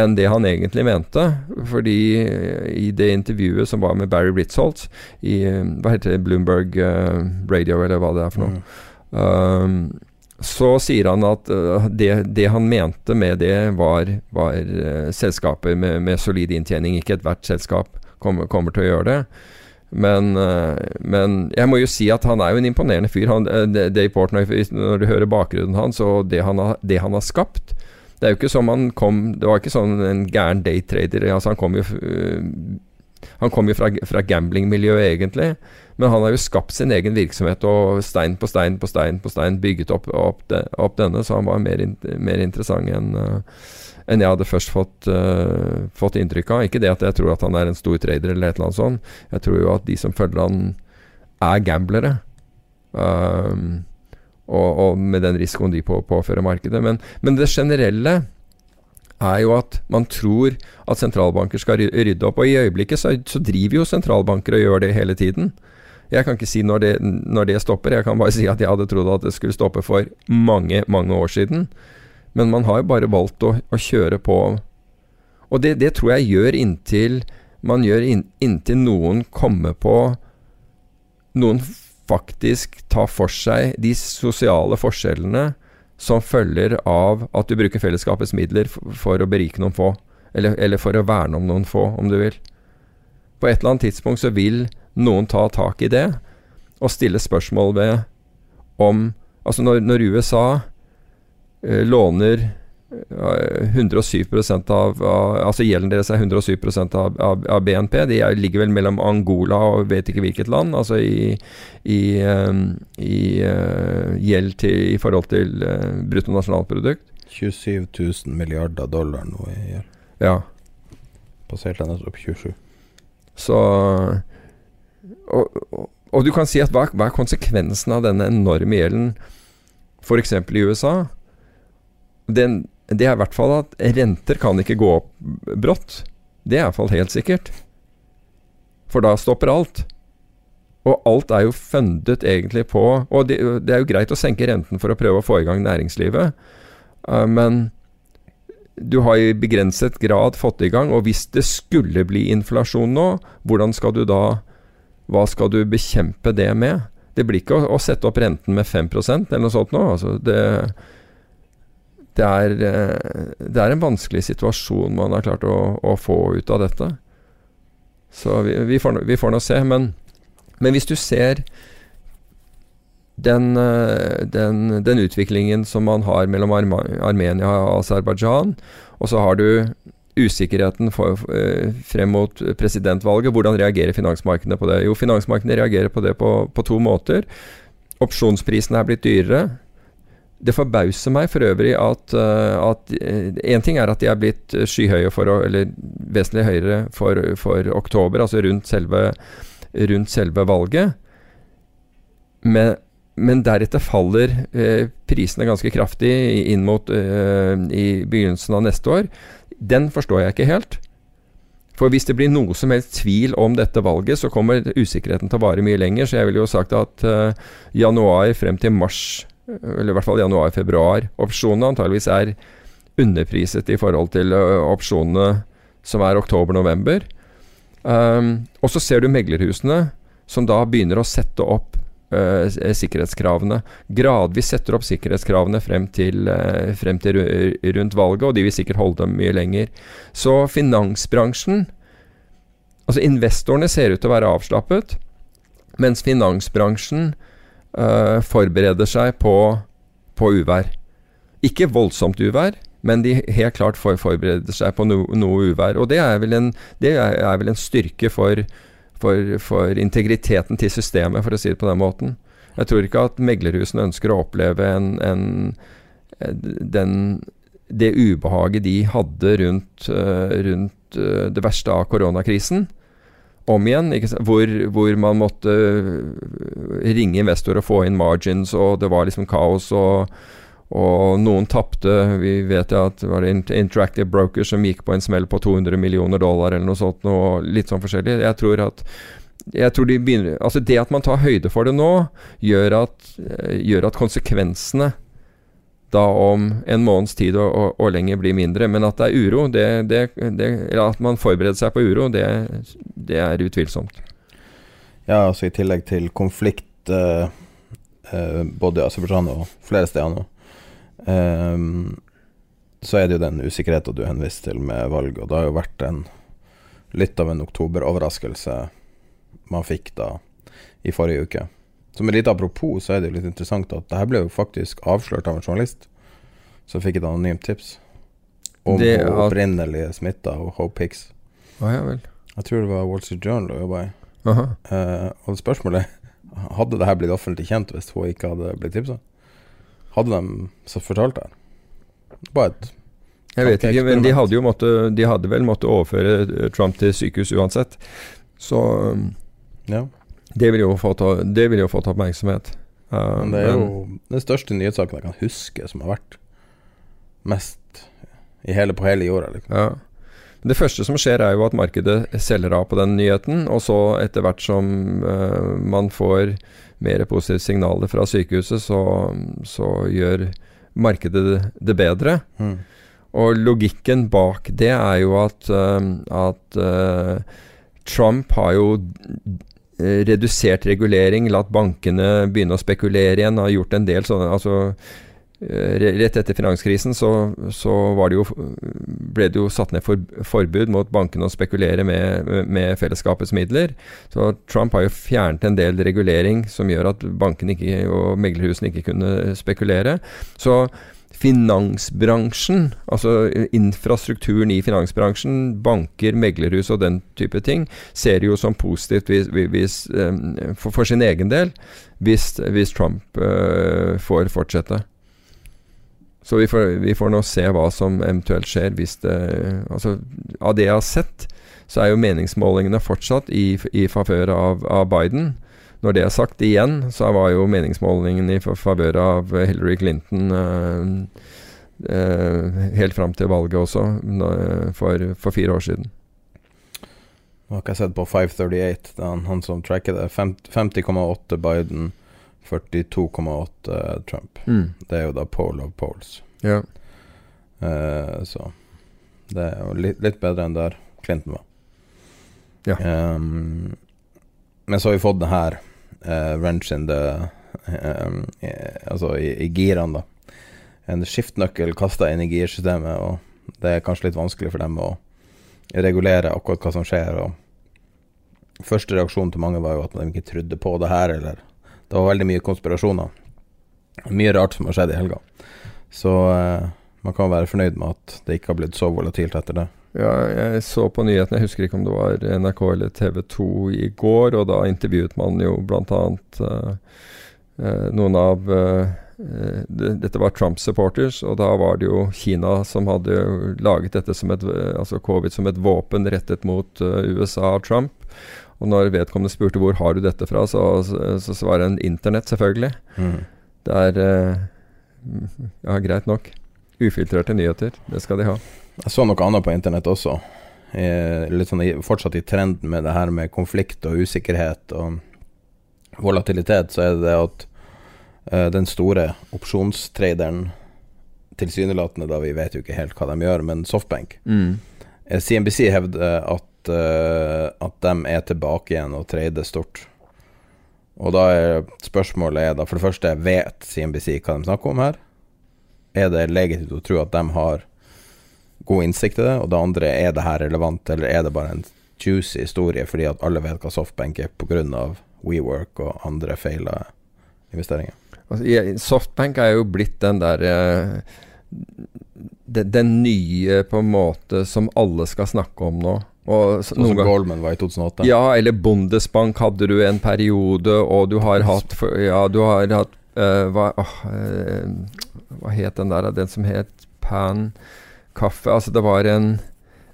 enn det han egentlig mente. Fordi i det intervjuet som var med Barry Ritzolt i eh, hva heter det, Bloomberg eh, Radio, eller hva det er for noe, Mm. um, så sier han at uh, det, det han mente med det, var, var uh, selskaper med, med solid inntjening. Ikke ethvert selskap kommer, kommer til å gjøre det. Men, uh, men jeg må jo si at han er jo en imponerende fyr. Han, Dave Portnoy, når du hører bakgrunnen hans og det han, har, det han har skapt Det er jo ikke som han kom Det var ikke sånn en gæren daytrader. Altså han kom jo han kom jo fra, fra gamblingmiljøet, egentlig. Men han har jo skapt sin egen virksomhet og stein på stein på stein på stein bygget opp, opp, de, opp denne, så han var mer, in, mer interessant enn uh, enn jeg hadde først fått, uh, fått inntrykk av. Ikke det at jeg tror at han er en stor trader eller et eller annet sånt. Jeg tror jo at de som følger han, er gamblere. Um, og, og med den risikoen de på, påfører markedet. Men, men det generelle er jo at man tror at sentralbanker skal rydde opp. Og i øyeblikket så, så driver jo sentralbanker og gjør det hele tiden. Jeg kan ikke si når det, når det stopper, jeg kan bare si at jeg hadde trodd at det skulle stoppe for mange, mange år siden. Men man har jo bare valgt å, å kjøre på. Og det, det tror jeg gjør inntil man gjør inn, inntil noen kommer på Noen faktisk tar for seg de sosiale forskjellene som følger av at du bruker fellesskapets midler for, for å berike noen få. Eller, eller for å verne om noen få, om du vil. På et eller annet tidspunkt så vil noen ta tak i det og stille spørsmål ved om Altså når, når USA eh, låner eh, 107 av, av Altså gjelden deres er 107 av, av, av BNP. De er, ligger vel mellom Angola og vet ikke hvilket land. Altså i, i, eh, i uh, gjeld til, i forhold til uh, bruttonasjonalprodukt. 27 000 milliarder dollar nå i gjeld. Ja. Passerte nettopp 27. Så og, og, du kan si at hva, hva er konsekvensen av denne enorme gjelden f.eks. i USA? Den, det er i hvert fall at renter kan ikke gå opp brått. Det er i hvert fall helt sikkert. For da stopper alt. Og alt er jo fundet egentlig på Og det, det er jo greit å senke renten for å prøve å få i gang næringslivet, uh, men du har i begrenset grad fått i gang. Og hvis det skulle bli inflasjon nå, hvordan skal du da Hva skal du bekjempe det med? Det blir ikke å, å sette opp renten med 5% eller noe sånt nå. Altså det, det, er, det, er, en vanskelig situasjon man har klart å, å få ut av dette. Så vi, vi, får, vi får nå se. Men, men, hvis du ser den, den, den, utviklingen som man har mellom Armenia og Aserbajdsjan, og så har du usikkerheten for, uh, frem mot presidentvalget. Hvordan reagerer finansmarkedene på det? Jo, finansmarkedene reagerer på det på, på to måter. Opsjonsprisene er blitt dyrere. Det forbauser meg for øvrig at Én uh, uh, ting er at de er blitt skyhøye for Eller vesentlig høyere for, for oktober, altså rundt selve, rundt selve valget. Men, men deretter faller eh, prisene ganske kraftig inn mot eh, i begynnelsen av neste år den forstår jeg ikke helt. For hvis det blir noe som helst tvil om dette valget, så kommer usikkerheten til å vare mye lenger. Så jeg ville jo sagt at uh, januar frem til mars, eller i hvert fall januar-februar, opsjonene antageligvis er underpriset i forhold til uh, opsjonene som er oktober-november. Um, og så ser du meglerhusene som da begynner å sette opp sikkerhetskravene. Gradvis setter opp sikkerhetskravene frem til, uh, frem til rundt valget, og de vil sikkert holde dem mye lenger. Så finansbransjen Altså investorene ser ut til å være avslappet, mens finansbransjen uh, forbereder seg på, på uvær. Ikke voldsomt uvær, men de helt klart forbereder seg på no, noe uvær. Og det er vel en, er, er vel en styrke for, for, for, integriteten til systemet, for å si det på den måten. Jeg tror ikke at meglerhusene ønsker å oppleve en, en, den, det ubehaget de hadde rundt, uh, rundt uh, det verste av koronakrisen. Om igjen, hvor, hvor, man måtte ringe investor og få inn margins, og det var liksom kaos. og og noen tapte. Vi vet ja at det var Interactive Brokers som gikk på en smell på 200 millioner dollar eller noe sånt. Noe litt sånn forskjellig. Jeg tror at jeg tror de begynner, altså Det at man tar høyde for det nå, gjør at, eh, gjør at konsekvensene da om en måneds tid og, og, og, lenger blir mindre. Men at det er uro, det, det, det, eller at man forbereder seg på uro, det er utvilsomt. Ja, altså i tillegg til konflikt eh, eh, både i Aserbajdsjan og flere steder nå, Um, så er det jo den usikkerheten du henviste til med valg, og det har jo vært en litt av en oktoberoverraskelse man fikk da i forrige uke. Som et lite apropos, så er det jo litt interessant at det her ble jo faktisk avslørt av en journalist som fikk et anonymt tips om det at... opprinnelige smitta og Hope Hicks. Ah, ja, vel. Jeg tror det var Wall Street Journal hun jobba i. Uh, og spørsmålet hadde det her blitt offentlig kjent hvis hun ikke hadde blitt tipsa? Hadde de fortalt det? Bare et Jeg vet ikke, men de hadde jo måtte de hadde vel måttet overføre eh, Trump til sykehus uansett. Så ja. det ville jo vil jo fått oppmerksomhet. Uh, men det er men, jo den største nyhetssaken jeg kan huske som har vært mest i hele, på hele jorda. Liksom. Ja. Det første som skjer, er jo at markedet selger av på den nyheten. Og så, etter hvert som uh, man får mer positive signaler fra sykehuset, så, så gjør markedet det, bedre. Mm. Og logikken bak det er jo at, uh, at uh, Trump har jo redusert regulering, latt bankene begynne å spekulere igjen. Har gjort en del sånne altså, rett etter finanskrisen så, så det jo, ble det jo satt ned for, forbud mot bankene å spekulere med, med, fellesskapets midler. Så Trump har jo fjernet en del regulering som gjør at bankene ikke, og meglerhusene ikke kunne spekulere. Så finansbransjen, altså infrastrukturen i finansbransjen, banker, meglerhus og den type ting, ser jo som positivt hvis, hvis, for, for, sin egen del hvis, hvis Trump uh, får fortsette. Så vi får, vi får, nå se hva som eventuelt skjer hvis det Altså, av det jeg har sett, så er jo meningsmålingene fortsatt i, i favør av, av, Biden. Når det er sagt igjen, så var jo meningsmålingen i favør av Hillary Clinton eh, eh, helt fram til valget også, for, for, fire år siden. Nå har ikke jeg sett på 538, det er han, han som tracker det. 50,8 Biden. 42,8 Trump. Mm. Det er jo da pole of poles. Ja. Uh, så det er jo litt, litt, bedre enn der Clinton var. Ja. Um, men så har vi fått det her uh, wrench in the um, i, Altså i, i girene, da. En skiftnøkkel kasta inn i girsystemet, og det er kanskje litt vanskelig for dem å regulere akkurat hva som skjer. Og første reaksjon til mange var jo at de ikke trodde på det her, eller det var veldig mye konspirasjoner. Mye rart som har skjedd i helga. Så eh, man kan være fornøyd med at det ikke har blitt så volatilt etter det. Ja, jeg så på nyhetene, jeg husker ikke om det var NRK eller TV 2 i går, og da intervjuet man jo bl.a. Uh, uh, noen av uh, Dette var Trump-supporters, og da var det jo Kina som hadde laget dette som et, altså covid som et våpen rettet mot uh, USA og Trump. Og når vedkommende spurte hvor har du dette fra, så, så, så svarer en internett, selvfølgelig. Mm. Det er uh, Ja, greit nok. Ufiltrerte nyheter. Det skal de ha. Jeg så noe annet på internett også. litt sånn fortsatt i trenden med det her med konflikt og usikkerhet og volatilitet, så er det det at uh, den store opsjonstraderen Tilsynelatende, da vi vet jo ikke helt hva de gjør, men Softbank mm. CNBC eh, hevder at uh, at de er tilbake igjen og trader stort. Og da er spørsmålet er da for det første, vet CNBC hva de snakker om her? Er det legitimt å tro at de har god innsikt i det? Og det andre, er det her relevant, eller er det bare en juicy historie fordi at alle vet hva softbank er pga. WeWork og andre feila investeringer? Altså, softbank er jo blitt den der uh, den nye på en måte som alle skal snakke om nå. Og sånn som Goldman var i 2008? Ja, eller Bundesbank hadde du en periode, og du har hatt Ja, du har hatt uh, hva, uh, hva het den der, den som het Pan Kaffe? Altså, det var en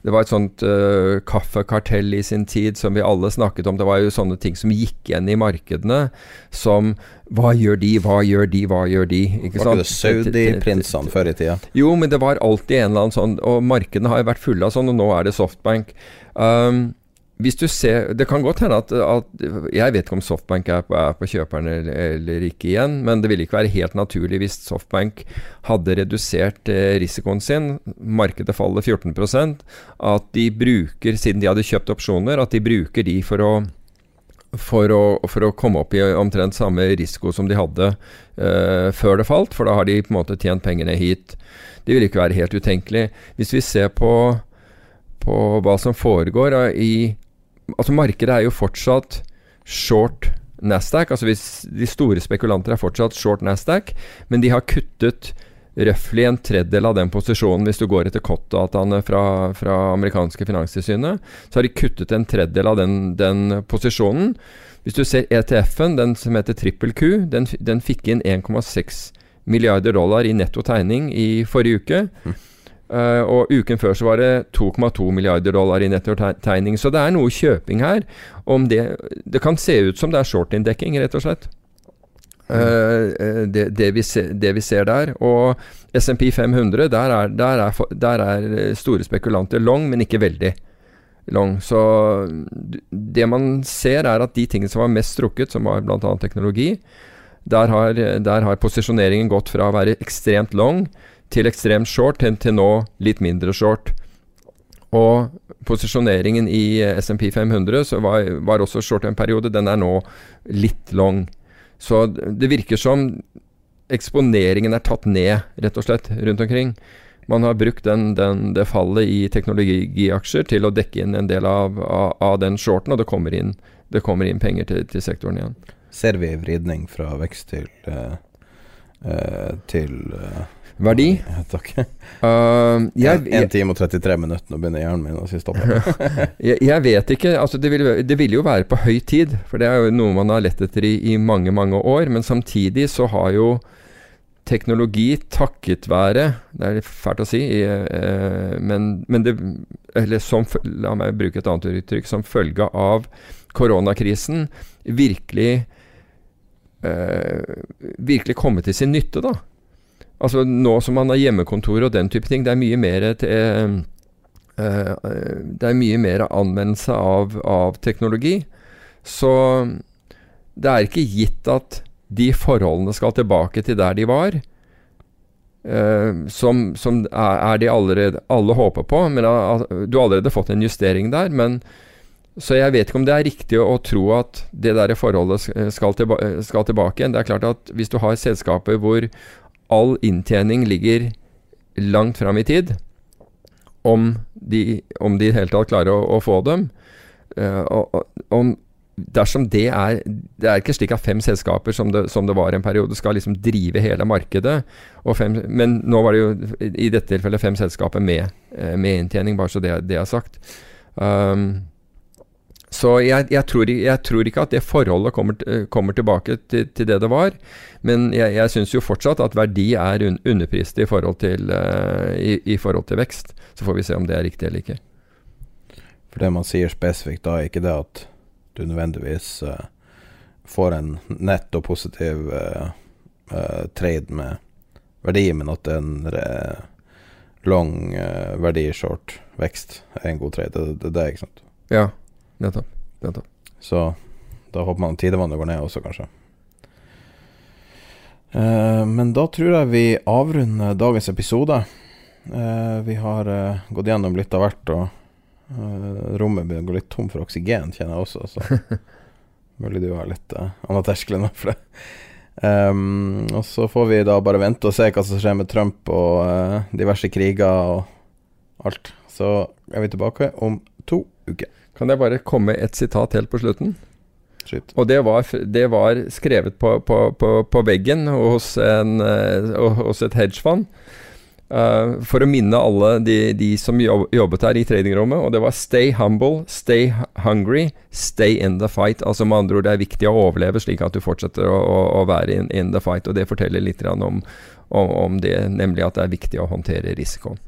det var et sånt uh, kaffekartell i sin tid som vi alle snakket om. Det var jo sånne ting som gikk igjen i markedene. Som Hva gjør de, hva gjør de, hva gjør de? Ikke var ikke det Saudi-prinsene før i tida? Jo, men det var alltid en eller annen sånn Og markedene har jo vært fulle av sånn, og nå er det Softbank. Um, hvis du ser, Det kan godt hende at, at, Jeg vet ikke om Softbank er på, er på kjøperne eller, eller, ikke igjen, men det ville ikke være helt naturlig hvis Softbank hadde redusert eh, risikoen sin, markedet faller 14% at de bruker, siden de hadde kjøpt opsjoner, at de bruker de for å for å, for å, komme opp i omtrent samme risiko som de hadde uh, før det falt, for da har de på en måte tjent pengene hit. Det vil ikke være helt utenkelig. Hvis vi ser på, på hva som foregår uh, i Altså, markedet er jo fortsatt short Nasdaq. Altså hvis de store spekulanter er fortsatt short Nasdaq, men de har kuttet røftlig en tredjedel av den posisjonen hvis du går etter COT-dataene fra, fra amerikanske finanstilsynet. Så har de kuttet en tredjedel av den, den posisjonen. Hvis du ser ETF-en, den som heter Trippel Q, den, den fikk inn 1,6 milliarder dollar i netto tegning i forrige uke. Mm. Uh, og uken før så var det 2,2 milliarder dollar i nettotegning. Så det er noe kjøping her. Om det, det kan se ut som det er short-inndekking, rett og slett. Uh, det, det, vi se, det, vi ser der. Og SMP 500, der er, der, er, der er, store spekulanter long, men ikke veldig long. Så det man ser, er at de tingene som var mest strukket, som var bl.a. teknologi, der har, der har posisjoneringen gått fra å være ekstremt long til ekstremt short til, til nå litt mindre short. Og posisjoneringen i SMP 500 var, var, også short en periode. Den er nå litt long. Så det virker som eksponeringen er tatt ned, rett og slett, rundt omkring. Man har brukt den, den, det fallet i teknologiaksjer til å dekke inn en del av, av, av den shorten, og det kommer inn, det kommer inn penger til, til, sektoren igjen. Ser vi vridning fra vekst til, uh, til uh, Verdi? Ja, takk. Uh, jeg, 1 time og 33 minutter, nå begynner hjernen min å si stopp. jeg, jeg, vet ikke. Altså, det, vil, det vil jo være på høy tid, for det er jo noe man har lett etter i, i mange, mange år. Men samtidig så har jo teknologi takket være Det er litt fælt å si, eh, men, men, det Eller som La meg bruke et annet uttrykk. Som følge av koronakrisen virkelig eh, Virkelig komme til sin nytte, da. Altså Nå som man har hjemmekontor og den type ting, det er mye mer til, uh, Det er mye mer anvendelse av, av, teknologi. Så det er ikke gitt at de forholdene skal tilbake til der de var. Uh, som, som er, de allerede alle håper på. Men du har allerede fått en justering der. Men, så jeg vet ikke om det er riktig å, tro at det der forholdet skal, skal tilbake igjen. Det er klart at hvis du har selskaper hvor all inntjening ligger langt fram i tid, om de, om de i det hele tatt klarer å, å få dem. Uh, og, om, dersom det er Det er ikke slik at fem selskaper, som det, som det var en periode, skal liksom drive hele markedet. Fem, men nå var det jo i dette tilfellet fem selskaper med, eh, med inntjening, bare så det, det er sagt. Um, så jeg, jeg, tror, jeg, tror, ikke at det forholdet kommer, kommer tilbake til, til, det det var. Men jeg, jeg syns jo fortsatt at verdi er un, underprist i forhold, til, uh, i, i, forhold til vekst. Så får vi se om det er riktig eller ikke. For det man sier spesifikt da, er ikke det at du nødvendigvis uh, får en nett og positiv uh, trade med verdi, men at en long verdi short vekst er en god trade. Det, det, det er ikke sant? Ja. Nettopp. Nettopp. Så da håper man tidevannet går ned også, kanskje. Uh, men da tror jeg vi avrunder dagens episode. Uh, vi har uh, gått gjennom litt av hvert, og rommet begynner å gå litt tom for oksygen, kjenner jeg også. Så mulig du har litt uh, annen terskel enn for det. Um, og så får vi da bare vente og se hva som skjer med Trump og diverse kriger og alt. Så er vi tilbake om to uker. Kan jeg bare komme med et sitat helt på slutten? Shit. Og det var, det var skrevet på, på, på, på, veggen hos, en, uh, hos et hedgefond. Uh, for å minne alle de, de, som jobbet her i tradingrommet. Og det var 'stay humble, stay hungry, stay in the fight'. Altså med andre ord, det er viktig å overleve slik at du fortsetter å, å, å være in, in, the fight. Og det forteller litt om, om, om, det, nemlig at det er viktig å håndtere risikoen.